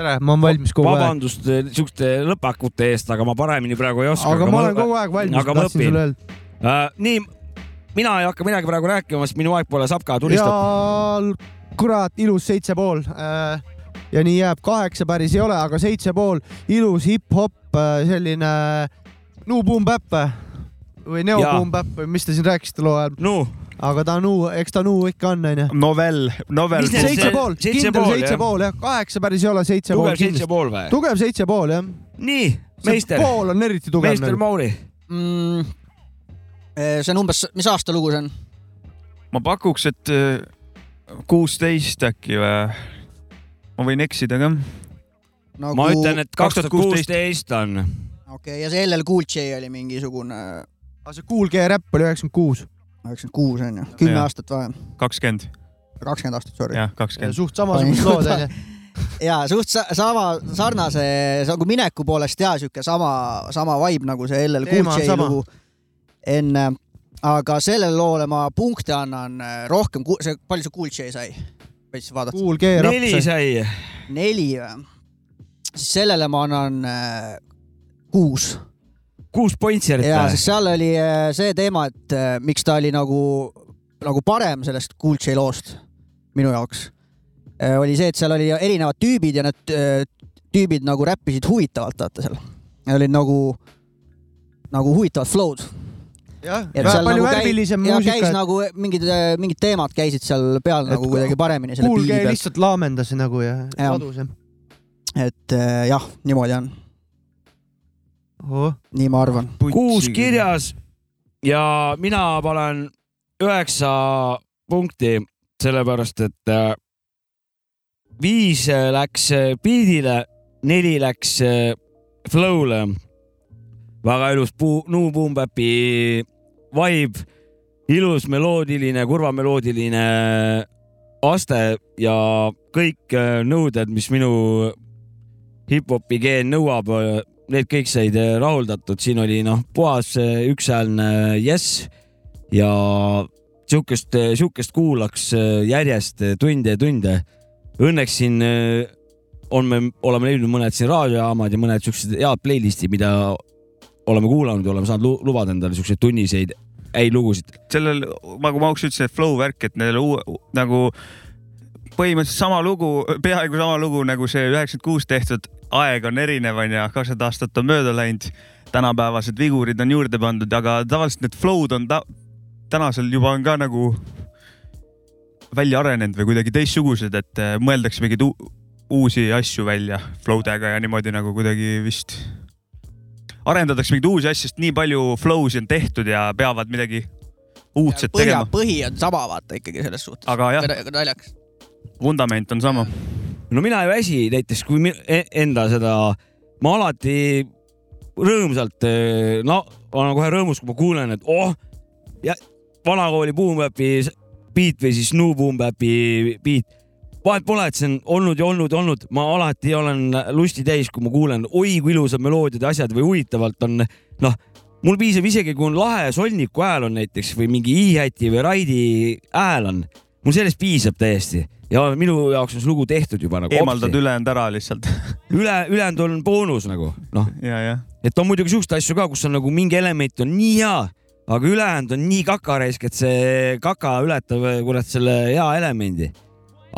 tere, ma olen valmis kogu aeg. vabandust eh, siukeste lõpakute eest, aga ma paremini praegu ei oska. aga ma olen kogu aeg valmis, ma tahtsin sulle öelda. uh,. nii, mina ei hakka midagi praegu rääkima, sest minu aeg pole sapka, tulistab. ja kurat, ilus seitse pool. ja nii jääb, kaheksa päris ei ole, aga seitse pool, ilus hip-hop, selline New Boom Bap või Neo Jaa. Boom Bap või mis te siin rääkisite loo ajal. no. Aga ta nu, eks ta nu ikka on, onju. novell, novell. seitse pool, kindel pool, seitse pool jah, kaheksa päris ei ole, seitse Tugev pool seitse pool või? tugev seitse pool jah. nii, meister. pool on eriti tugev. meister Mauri. mm,. see on umbes, mis aasta lugu see on? ma pakuks, et äh, kuusteist äkki või? ma võin eksida ka. Nagu- ma ütlen, et kaks tuhat kuusteist on. okei okay,, ja see LL Cool J oli mingisugune. aga see Cool G Rap oli üheksakümmend kuus. Üheksakümmend kuus on ju, kümme Jah. aastat vahem. kakskümmend. kakskümmend aastat, sorry. jah, kakskümmend. suht samasugused lood onju. ja suht sa sama, sarnase nagu mineku poolest ja sihuke sama, sama vibe nagu see LL Cool on J lugu enne. aga sellele loole ma punkte annan äh, rohkem, see, palju see Cool J sai? võiks vaadata. Cool G Rap neli sai. neli või? siis sellele ma annan äh, kuus. Kuus pointserit ja, sest seal oli äh, see teema, et äh, miks ta oli nagu, nagu parem sellest Cool J loost minu jaoks. oli see, et seal oli erinevad tüübid ja need äh, tüübid nagu räppisid huvitavalt, vaata seal. olid nagu, nagu huvitavad flow'd. jah, väga palju nagu värvilisem ja muusika käis. nagu mingid, mingid teemad käisid seal peal Et nagu kuidagi paremini selle biidi peal. lihtsalt laamendas nagu ja Jah. ladus jah. et äh, jah, niimoodi on, oh.. nii ma arvan. kuus kirjas ja mina panen üheksa punkti, sellepärast et äh, viis äh, läks äh, beat'ile, neli läks äh, flow'le. väga ilus puu, New Boom Bapi vibe, ilus meloodiline, kurvameloodiline aste ja kõik äh, nõuded, mis minu hip-hopi geen nõuab, need kõik said äh, rahuldatud, siin oli noh, puhas äh, ükshäälne jess ja sihukest, sihukest kuulaks äh, järjest äh, tunde ja tunde. õnneks siin äh, on me, oleme leidnud mõned siin raadiojaamad ja mõned siuksed head playlist'id, mida oleme kuulanud ja oleme saanud lu lubada endale siukseid tunniseid häid lugusid. sellel, nagu Mauks ütles, see flow värk, et neil uu- nagu põhimõtteliselt sama lugu, peaaegu sama lugu nagu see üheksakümmend kuus tehtud, aeg on erinev onju, kakskümmend aastat on mööda läinud, tänapäevased vigurid on juurde pandud, aga tavaliselt need flow'd on ta tänasel juba on ka nagu välja arenenud või kuidagi teistsugused, et äh, mõeldakse mingeid uusi asju välja flow dega ja niimoodi nagu kuidagi vist arendatakse mingeid uusi asju, sest nii palju flow'si on tehtud ja peavad midagi uudset põhja tegema,. põhi on sama, vaata ikkagi selles suhtes. aga jah, naljakas. vundament on sama. No mina ei väsi näiteks, kui e- enda seda, ma alati rõõmsalt, no olen kohe rõõmus, kui ma kuulen, et oh, ja vanakooli Boom-Bapi beat või siis New Boom-Bapi beat. vahet pole, et see on olnud ja olnud ja olnud, ma alati olen lusti täis, kui ma kuulen, oi kui ilusad meloodiad ja asjad või huvitavalt on, noh, mul piisab isegi, kui on lahe solniku hääl on näiteks või mingi hi-hati või raidi hääl on, mul sellest piisab täiesti ja minu jaoks on see lugu tehtud juba nagu. eemaldad ülejäänud ära lihtsalt. üle, ülejäänud on boonus nagu noh, et on muidugi siukseid asju ka, kus on nagu mingi element on nii hea, aga ülejäänud on nii kakaraisk, et see kaka ületab kurat selle hea elemendi.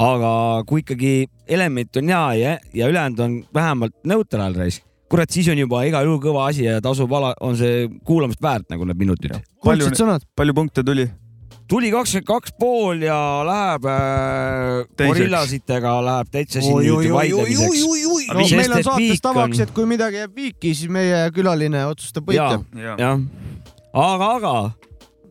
aga kui ikkagi element on hea ja, ja ülejäänud on vähemalt neutraalraisk, kurat, siis on juba igal juhul kõva asi ja tasub ala, on see kuulamist väärt nagu need minutid. palju, palju punkte tuli? Tuli kakskümmend kaks pool ja läheb äh, gorillasitega läheb täitsa siin nüüd vaidlemiseks. no meil on saates tavaks, et kui midagi jääb viiki, siis meie külaline otsustab ja võitja., jah, aga, aga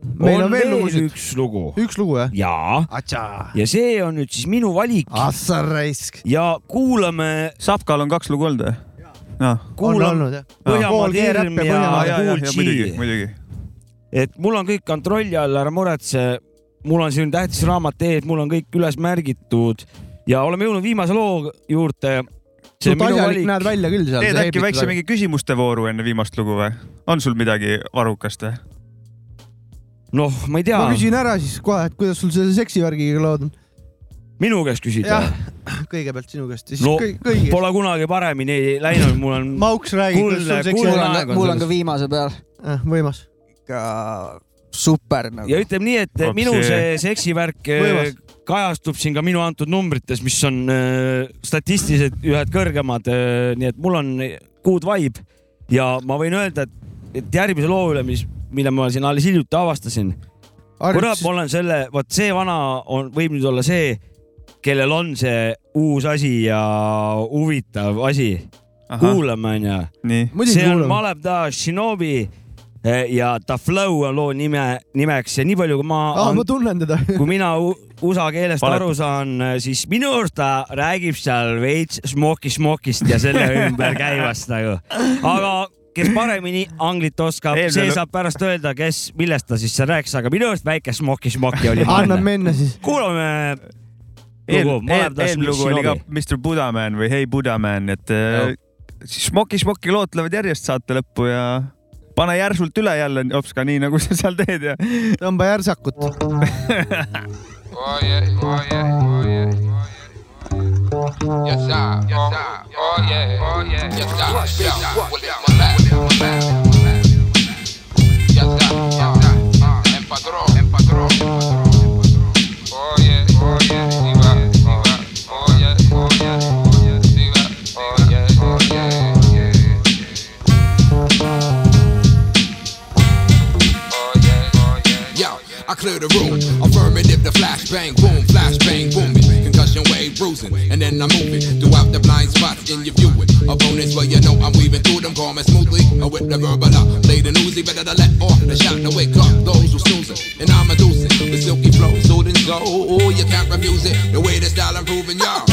Meil on veel lugusid. üks lugu. üks lugu jah? jaa. ja see on nüüd siis minu valik. Assar raisk. ja kuulame. Sapkal on kaks lugu olnud või? kuulame Põhjamaade hirm ja G muidugi, muidugi. Et mul on kõik kontrolli all, ära muretse. mul on siin tähtis raamat ees, mul on kõik üles märgitud ja oleme jõudnud viimase loo juurde. no taljalik näed välja küll seal. teed äkki väikse mingi küsimuste vooru enne viimast lugu või? on sul midagi varrukast või? noh, ma ei tea ma. küsin ära siis kohe, et kuidas sul selle seksivärgiga lood on? minu käest küsid või? kõigepealt sinu käest ja siis no kõi- kõigi. pole kunagi paremini läinud, mul on. Mauks räägib, sul mul on, mul on ka viimase peal võimas. Ikka super nagu. ja ütleme nii, et Hoopsi. minu see seksivärk äh, Võimas. kajastub siin ka minu antud numbrites, mis on äh, statistiliselt ühed kõrgemad, nii et mul on good vibe ja ma võin öelda, et, et järgmise loo üle, mis, mille ma siin alles hiljuti avastasin. kurat, ma olen selle, vot see vana on, võib nüüd olla see, kellel on see uus asi ja huvitav asi. kuulame onju. See on. Malev Da Shinobi eh, ja The Flow on loo nime, nimeks ja nii palju, kui ma aa, ma tunnen teda. kui mina USA keelest Valetab. aru saan, siis minu arust ta räägib seal veits smoki-smokist ja selle ümber käivast nagu. aga kes paremini anglit oskab, see saab pärast öelda, kes, millest ta siis seal rääkis, aga minu arust väike smoki-smoki oli. anname minna siis. kuulame lugu, Malev Da eelmine lugu oli ka. Mr Budaman või Hey Budaman, et äh, siis Smoki Smoki lood tulevad järjest saate lõppu ja pane järsult üle jälle, Opska, nii nagu sa seal teed ja. tõmba järsakut. Oh yeah, oh yeah, oh yeah. Yes, I, clear the room. Affirmative, the flashbang, boom, flashbang, booming. Concussion wave bruising, and then I'm moving throughout the blind spots in your viewing. Opponents, well, you know I'm weaving through them, and smoothly. Or with the verbal up, play the newsy, better to let off the shot to wake up those who snoozing. And I'm reducing the silky flow, soothing so. Oh, you can't refuse it. The way the style improving, y'all.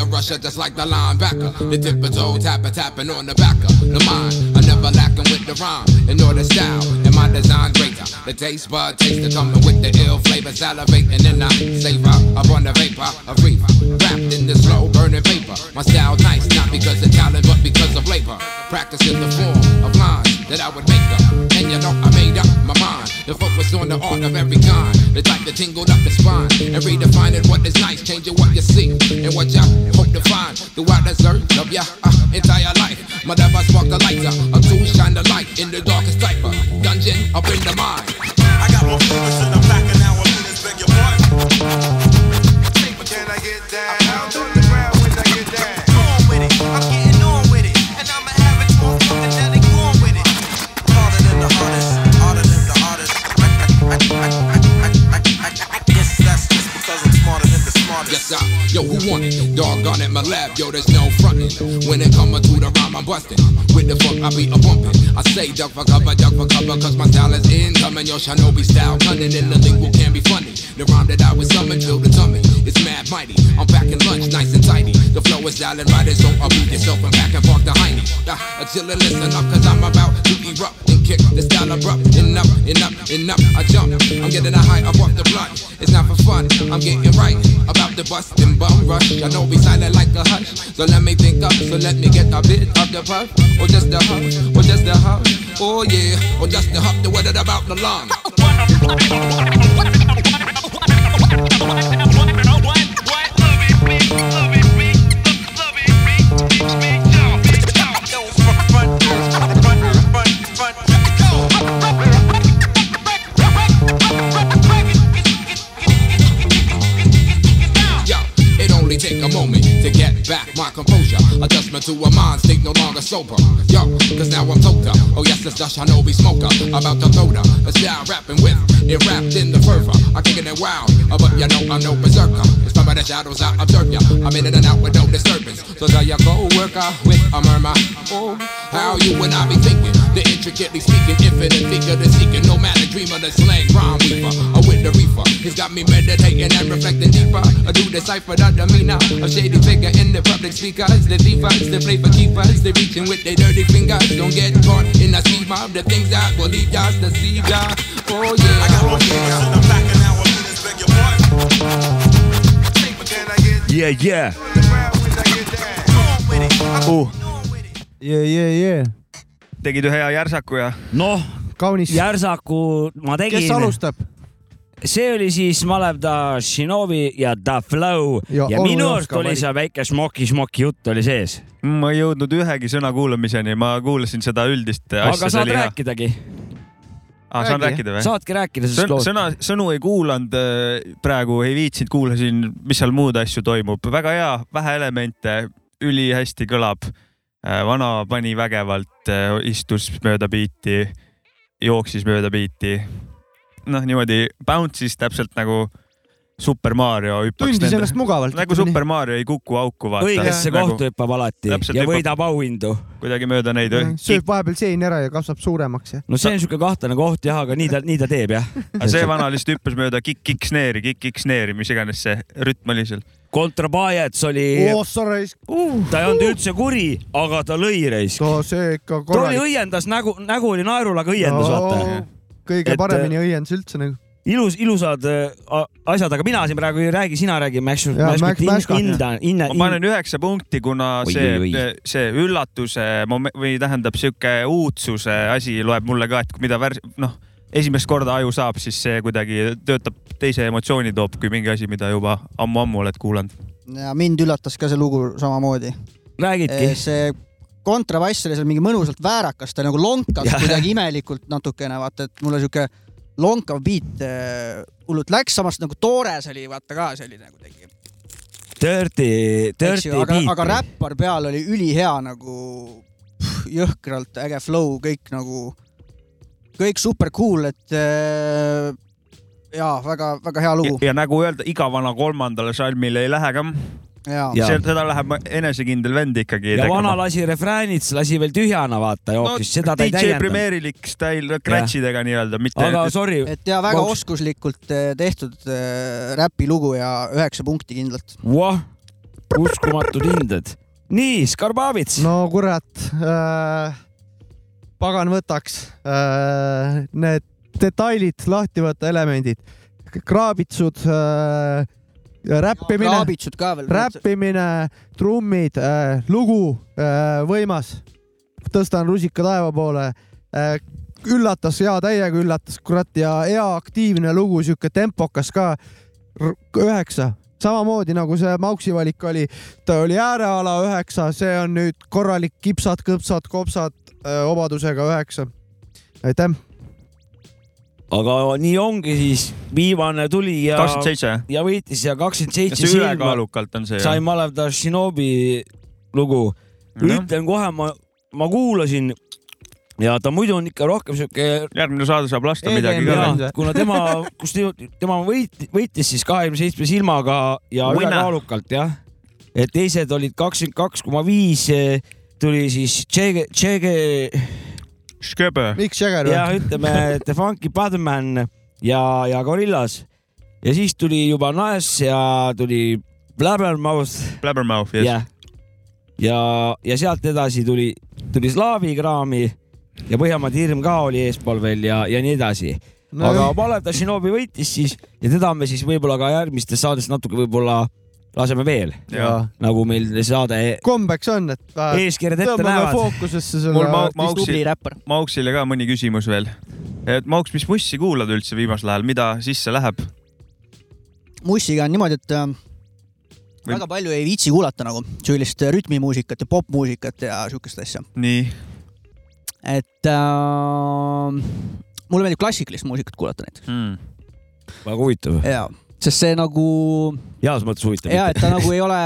The rusher just like the linebacker. The tip toe tapper tapping on the back of the mind. Never lacking with the rhyme, and nor the style, and my design greater. The taste bud taste the coming with the ill flavor, salivating and I savor up on the vapor of reefer. Wrapped in the slow burning paper. My style nice, not because of talent, but because of labor. Practicing the form of lines that I would make up. And you know I made up my mind to focus on the art of every kind. The type that tingled up the spine and redefining what is nice, changing what you see and what you hope to find throughout the search of your uh, entire life. My never spark the lighter, a shine the light in the darkest cipher. Dungeon up in the mind. I got more fingers in the back and now I'm in this your. Can I get down the ground when I get down? On with it, I'm getting on with it, and than they going with it. Than the hardest, harder than the hardest. I, that's just because I'm smarter than the smartest. Yes, I. Yo, who want it? It, my yo, there's no frontin'. When it come to the rhyme, I'm bustin'. With the funk, I be a bumpin'. I say duck for cover, duck for cover, cause my style is incoming. Yo, Shinobi style, cunning, and the lingual can be funny. The rhyme that I was summoned, fill the tummy. It's mad mighty. I'm packing lunch, nice and tidy. The flow is dialing right, so I'll beat yourself and back and park the hiney. Uh, until it listen up, cause I'm about to erupt and kick the style abrupt. And up, and up, and up, I jump. I'm getting a high I off the blunt. It's not for fun, I'm getting right about the bustin' bum rush. I know be silent like a hush. So let me think up, so let me get a bit of the puff. Or just the huff, or just the huff. Oh yeah, or just the huff, the word about the lung. Yo, my composure. Adjustment to a mind state no longer sober. Yo, cause now I'm toter. Oh yes, it's the Shinobi smoker. About to throw the style rapping with it wrapped in the fervor. I kicking it wild, uh, but you know I'm no berserker. It's from the shadows I observe ya. I'm in and out with no disturbance. So there you go, worker with a murmur. Oh, how you and I be thinking? The intricately speaking, infinite figure, the seeking, nomadic dreamer, the slang rhyme weaver. A with the reefer. It's got me meditating and reflecting deeper. I do decipher the demeanor. A shady figure in the public speakers. The thievers, the play for keepers. They reaching with their dirty fingers. Don't get caught in a scheme of the things that will lead us to see ya. Oh yeah. I got more fingers in the back and now I'm in this beg your Yeah, yeah. uh. Yeah, yeah, yeah. tegid ühe hea järsaku ja noh, kaunis. järsaku ma tegin. kes alustab? see oli siis Malevda Shinobi ja Da Flow ja, Ja minu arust oli seal väike šmoki-šmoki jutt oli sees. ma ei jõudnud ühegi sõna kuulamiseni, ma kuulasin seda üldist asja. aga saad rääkidagi. Ah, saan rääkida või? saadki rääkida sellest loost. sõna, sõnu ei kuulanud, praegu ei viitsinud, kuulasin, mis seal muud asju toimub. väga hea, vähe elemente, ülihästi kõlab. Vana pani vägevalt, istus mööda biiti, jooksis mööda biiti. noh, niimoodi bounce'is täpselt nagu Super Mario hüppaks. Tundis ennast mugavalt. nagu Super Mario ei kuku auku, vaata. õigesse kohta hüppab alati Täpselt ja hüppab. võidab auhindu. kuidagi mööda neid. sööb vahepeal seeni ära ja kasvab suuremaks ja. no see on siuke kahtlane koht jah, aga nii ta, nii ta teeb jah. aga see vana lihtsalt hüppas mööda kikk-kikk-sneeri, kikk-kikk-sneeri, mis iganes see rütm oli seal. Kontrabajets oli oh uh,. ta ei olnud üldse kuri, aga ta lõi raisk. no see ikka ta oli korralik. õiendas nägu, nägu oli naerul, aga õiendas No, vaata. kõige Et, paremini õiendas üldse nagu. ilus, ilusad äh, asjad, aga mina siin praegu ei räägi, sina räägi ma panen üheksa punkti, kuna Oi, see, see üllatuse või tähendab sihuke uudsuse asi loeb mulle ka, et mida värs-, noh, esimest korda aju saab, siis see kuidagi töötab, teise emotsiooni toob, kui mingi asi, mida juba ammu-ammu oled kuulanud. ja mind üllatas ka see lugu samamoodi. räägidki. see kontrabass oli seal mingi mõnusalt väärakas, ta nagu lonkas Jah. kuidagi imelikult natukene, vaata, et mulle sihuke lonkav beat äh, hullult läks, samas nagu toores oli vaata ka selline kuidagi. Dirty, dirty ju, aga, beat. aga räppar peal oli ülihea nagu jõhkralt äge flow, kõik nagu, kõik super cool, et äh, jaa, väga-väga hea lugu. ja nagu öelda, igavana kolmandale salmile ei lähe ka. Jaa. seda läheb enesekindel vend ikkagi. ja vana lasi refräänid, lasi veel tühjana vaata jooksis no,, seda ta ei DJ täiendanud. Premierilik stail, scratchidega nii-öelda, mitte. aga sorry, et ja väga Vauks- oskuslikult äh, tehtud äh, räpilugu ja üheksa punkti kindlalt. Vah, uskumatud hinded. nii, Skarbavits. no kurat äh,, pagan võtaks äh,, need detailid lahti võtta, elemendid, kraabitsud äh,, räppimine, räppimine, trummid äh,, lugu äh,, võimas, tõstan rusika taeva poole äh,, üllatas hea täiega üllatas, kurat ja hea aktiivne lugu, sihuke tempokas ka, üheksa samamoodi nagu see Mauksi valik oli, ta oli ääreala üheksa, see on nüüd korralik kipsad, kõpsad, kopsad öö, obadusega üheksa. aitäh. aga nii ongi siis, viimane tuli ja, 27. ja võitis ja kakskümmend seitse ülekaalukalt on see. sai Malev Shinobi lugu. ütlen kohe, ma, ma kuulasin ja ta muidu on ikka rohkem siuke. järgmine saade saab lasta midagi ka kuna tema, kus te- tema võit-, võitis siis kahekümne seitsme silmaga ja ülekaalukalt jah. et teised olid kakskümmend kaks koma viis, tuli siis Tšege, Tšege. Sköbe. Mick Jagger ja ütleme The Funky Badman ja, ja Gorillas ja siis tuli juba Nas ja tuli Blabbermouth. Blabbermouth, jah. jah. ja, ja sealt edasi tuli, tuli Slaavi kraami ja Põhjamaade hirm ka oli eespool veel ja, ja nii edasi No aga jah. Malev Tašinovi võitis siis ja teda me siis võib-olla ka järgmistes saades natuke võib-olla laseme veel nagu meil saade kombeks on, et Eeskirjad ette näevad. fookusesse selle mul ma. Mauksi, Mauksile ka mõni küsimus veel. et Mauks, mis mussi kuulad üldse viimasel ajal, mida sisse läheb? mussiga on niimoodi, et äh, Või- väga palju ei viitsi kuulata nagu sellist rütmimuusikat ja popmuusikat ja siukest asja. nii. Et äh, mulle meeldib klassikalist muusikat kuulata näiteks mm.. väga huvitav. ja, sest see nagu. heas mõttes huvitav. ja, et ta nagu ei ole,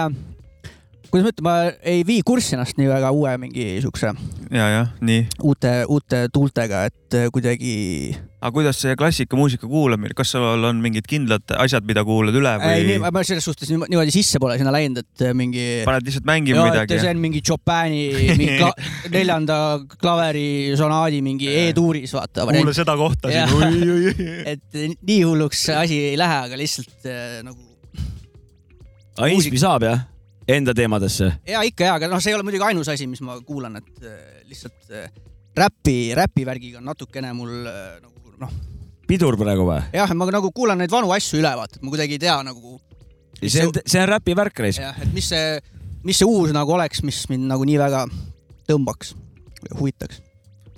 kuidas ma ütlen, ma ei vii kurssi ennast nii väga uue mingi siukse ja, jah, nii. uute, uute tuultega, et kuidagi. Aga kuidas see klassikamuusika kuulamine, kas sul on mingid kindlad asjad, mida kuulad üle ei, nii, või ma selles suhtes niimo- niimoodi sisse pole sinna läinud, et äh, mingi. paned lihtsalt mängima midagi? see on mingi Chopini mingi kla neljanda klaverisonaadi mingi E-tuuris, vaata. Kuule seda kohta siin, oi, oi, oi. et nii hulluks see asi ei lähe, aga lihtsalt äh, nagu aga inspi saab jah, enda teemadesse? ja ikka ja, aga noh, see ei ole muidugi ainus asi, mis ma kuulan, et äh, lihtsalt äh, räpi, räpivärgiga on natukene mul äh, nagu noh, pidur praegu või? jah, ma nagu kuulan neid vanu asju üle, vaata, et ma kuidagi ei tea nagu. see on, see on räpi värk reis. jah, et mis see, mis see uus nagu oleks, mis mind nagu nii väga tõmbaks, huvitaks.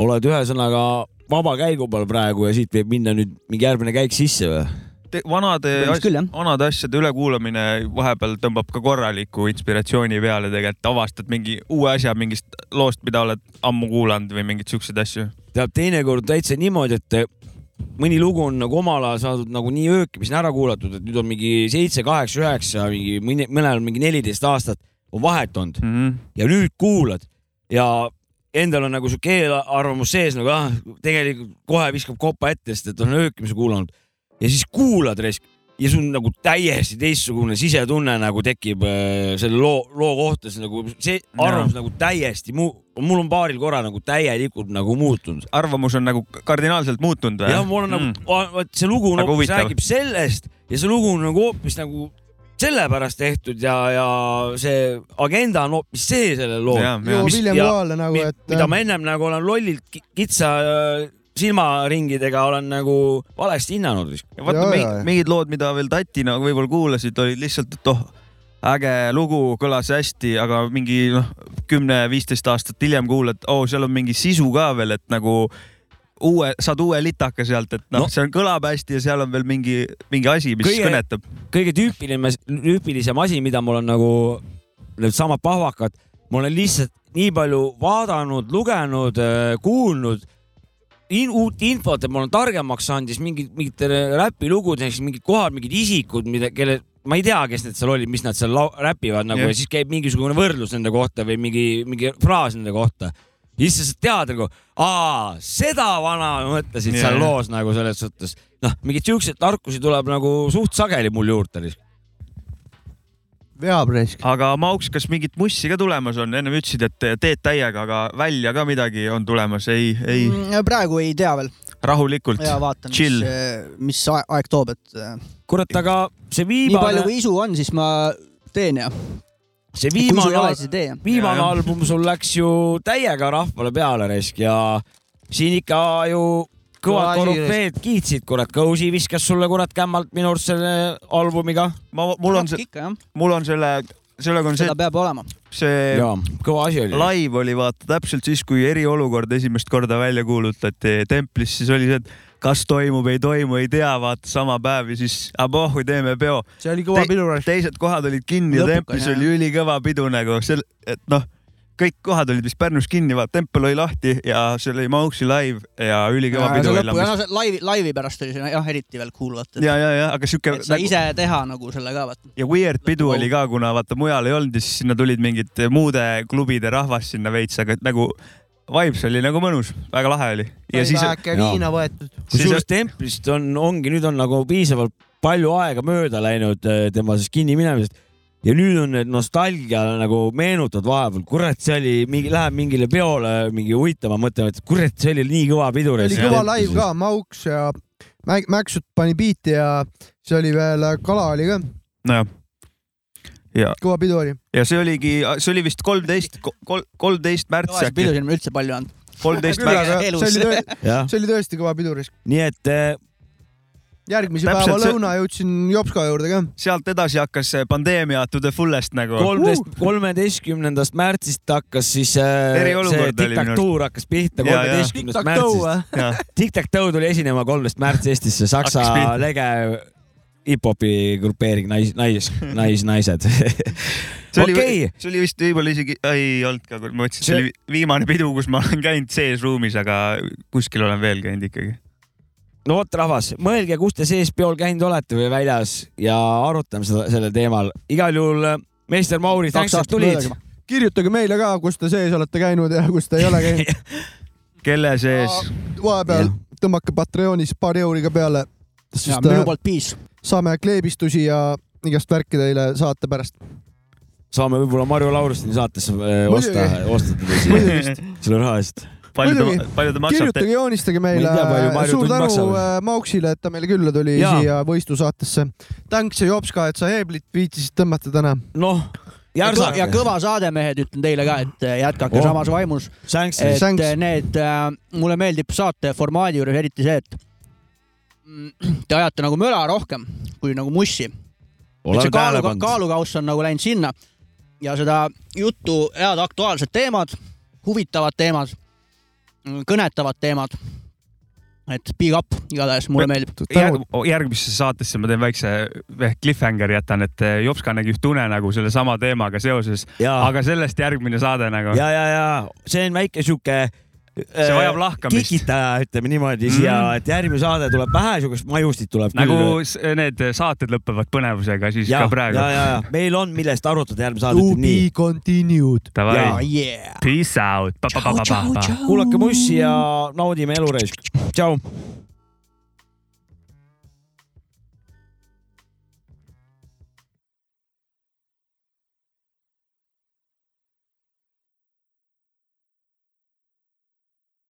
oled ühesõnaga vaba käigu peal praegu ja siit võib minna nüüd mingi järgmine käik sisse või? vanade vanade asjade ülekuulamine vahepeal tõmbab ka korraliku inspiratsiooni peale tegelikult, avastad mingi uue asja mingist loost, mida oled ammu kuulanud või mingeid siukseid asju. tead, teinekord täitsa niimoodi, et mõni lugu on nagu omal ajal saadud nagu nii öökimiseni ära kuulatud, et nüüd on mingi seitse, kaheksa, üheksa, mingi mõni, mõnel on mingi neliteist aastat on vahet olnud mm. -hmm. ja nüüd kuulad ja endal on nagu sihuke eelarvamus sees nagu ah, tegelikult kohe viskab kopa ette, sest et on öökimise kuulanud ja siis kuulad raisk ja sul nagu täiesti teistsugune sisetunne nagu tekib äh, selle loo, loo kohta, see nagu see arvamus Jaa. nagu täiesti muu, mul on paaril korral nagu täielikult nagu muutunud. arvamus on nagu kardinaalselt muutunud või? jah, mul on nagu, vot see lugu Väga nagu hoopis räägib sellest ja see lugu on nagu hoopis nagu sellepärast tehtud ja, ja see agenda on hoopis see sellel lool. Joo, William Kohale nagu, et- mida ma ennem nagu olen lollilt ki- kitsa äh, silmaringidega olen nagu valesti hinnanud. vaata mingid, mingid lood, mida veel tatina võib-olla kuulasid, olid lihtsalt, et oh, äge lugu, kõlas hästi, aga mingi noh, kümme-viisteist aastat hiljem kuulad, oo oh,, seal on mingi sisu ka veel, et nagu uue, saad uue litaka sealt, et noh No. see on, kõlab hästi ja seal on veel mingi, mingi asi, mis Kõige- kõige... kõnetab. kõige tüüpiline, tüüpilisem asi, mida mul on nagu needsamad pahvakad, ma olen lihtsalt nii palju vaadanud, lugenud, kuulnud in, uut infot, et ma olen targemaks saanud, siis mingid, mingid räpilugud, näiteks mingid kohad, mingid isikud, mida, kelle, ma ei tea, kes need seal olid, mis nad seal räpivad nagu Jah. ja siis käib mingisugune võrdlus nende kohta või mingi, mingi fraas nende kohta. ja siis sa tead nagu, aa, seda vana mõtlesid Jah. seal loos nagu selles suhtes. noh, mingeid siukseid tarkusi tuleb nagu suht sageli mul juurde. Veab raisk. aga Mauks, kas mingit mussi ka tulemas on? ennem ütlesid, et teed täiega, aga välja ka midagi on tulemas, ei, ei, Mm, praegu ei tea veel. rahulikult. ja vaatan, mis chill., mis aeg, toob, et äh, kurat, aga see nii palju viimane, kui isu on, siis ma teen ja. see viimane viimane album sul läks ju täiega rahvale peale raisk ja siin ikka ju kõvad korüfeed kiitsid, kurat, Kõusi viskas sulle kurat kämmalt minu arust selle albumiga. ma, mul on see, mul on selle, sellega on see seda, peab olema. see jaa, kõva asi oli. live oli vaata täpselt siis, kui eriolukord esimest korda välja kuulutati templis, siis oli see, et kas toimub, ei toimu, ei tea, vaata sama päev ja siis abohhu teeme peo. see oli kõva pidu. teised kohad olid kinni ja Lõpukas, templis jah. oli ülikõva pidu nagu et noh, kõik kohad olid vist Pärnus kinni, vaata tempel oli lahti ja see oli Mauksi live ja ülikõva pidu oli lõpu, see laivi, laivi pärast oli see jah, eriti veel cool vaata. ja, ja, ja aga siuke et sa ise teha nagu selle ka vaata. ja weird pidu oli ka, kuna vaata mujal ei olnud ja siis sinna tulid mingid muude klubide rahvas sinna veits, aga et nagu vibes oli nagu mõnus, väga lahe oli. ja siis, väike viina võetud. kusjuures templist on, ongi nüüd on nagu piisavalt palju aega mööda läinud äh, tema siis kinni minemisest ja nüüd on need nostalgia nagu meenutad vahepeal, kurat, see oli mingi, läheb mingile peole mingi huvitama mõtlema, et kurat, see oli nii kõva pidur. oli kõva live ka, Mauks ja Mäk- Mäksut pani biiti ja siis oli veel Kala oli ka, nojah. ja, kõva pidu oli. ja see oligi, see oli vist kolmteist, kolmteist märts kõvasid pidusid me üldse palju olnud. kolmteist märts. see oli tõesti, jah, see oli tõesti kõva pidu. nii et äh, järgmise Täpselt päeva see- lõuna jõudsin Jopska juurde ka. sealt edasi hakkas see pandeemia to the fullest nagu. kolmteist, kolmeteistkümnendast märtsist hakkas siis äh, see oli diktatuur hakkas pihta kolmeteistkümnendast märtsist. Tic-Tac-Toe tuli esinema kolmteist märtsi Eestisse, Saksa lege hip-hopi grupeering Nais, nais, nais, naised. see oli okei, see oli vist võib-olla isegi, ei olnud ka, ma ütlesin, see oli viimane pidu, kus ma olen käinud sees ruumis, aga kuskil olen veel käinud ikkagi. No vot, rahvas, mõelge, kus te sees peol käinud olete või väljas ja arutame seda sellel teemal. igal juhul äh, meister Mauri, tänks, et tulid kirjutage meile ka, kus te sees olete käinud ja kus te ei ole käinud. kelle sees? vahepeal tõmmake Patreonis paari euriga peale, ja minu äh, poolt piis. saame kleebistusi ja igast värki teile saata pärast. saame võib-olla Marju Laurustini saatesse äh, osta osta teda siia selle raha eest. Palju te, palju te maksate? kirjutage, joonistage meile suur tänu äh, Mauksile, et ta meile külla tuli Jaa. siia Võistu saatesse. tänks ja Jopska, et sa heeblit viitsisid tõmmata täna. noh, ja järsake. kõva saade, mehed, ütlen teile ka, et äh, jätkake Oh. samas vaimus. Et Thanks. äh, need, mulle meeldib saate formaadi juures eriti see, et mm, te ajate nagu möla rohkem kui nagu mussi. et see kaalu, kaalukauss on nagu läinud sinna ja seda juttu, head aktuaalsed teemad, huvitavad teemad, kõnetavad teemad. et big up igatahes, mulle meeldib. järg, järgmisse saatesse ma teen väikse cliffhangeri jätan, et eh, Jopska nägi ühte une nagu sellesama teemaga seoses, aga sellest järgmine saade nagu. ja, ja, ja see on väike sihuke. See vajab lahkamist. kikitaja, ütleme niimoodi siia Mm., et järgmine saade tuleb vähe siukest majustit tuleb nagu küll. need saated lõpevad põnevusega, siis ja ka, praegu ja, ja, ja meil on, millest arutada järgmine saade, To be continued. ja yeah. peace out. kuulake mussi ja naudime eluraisk. tšau.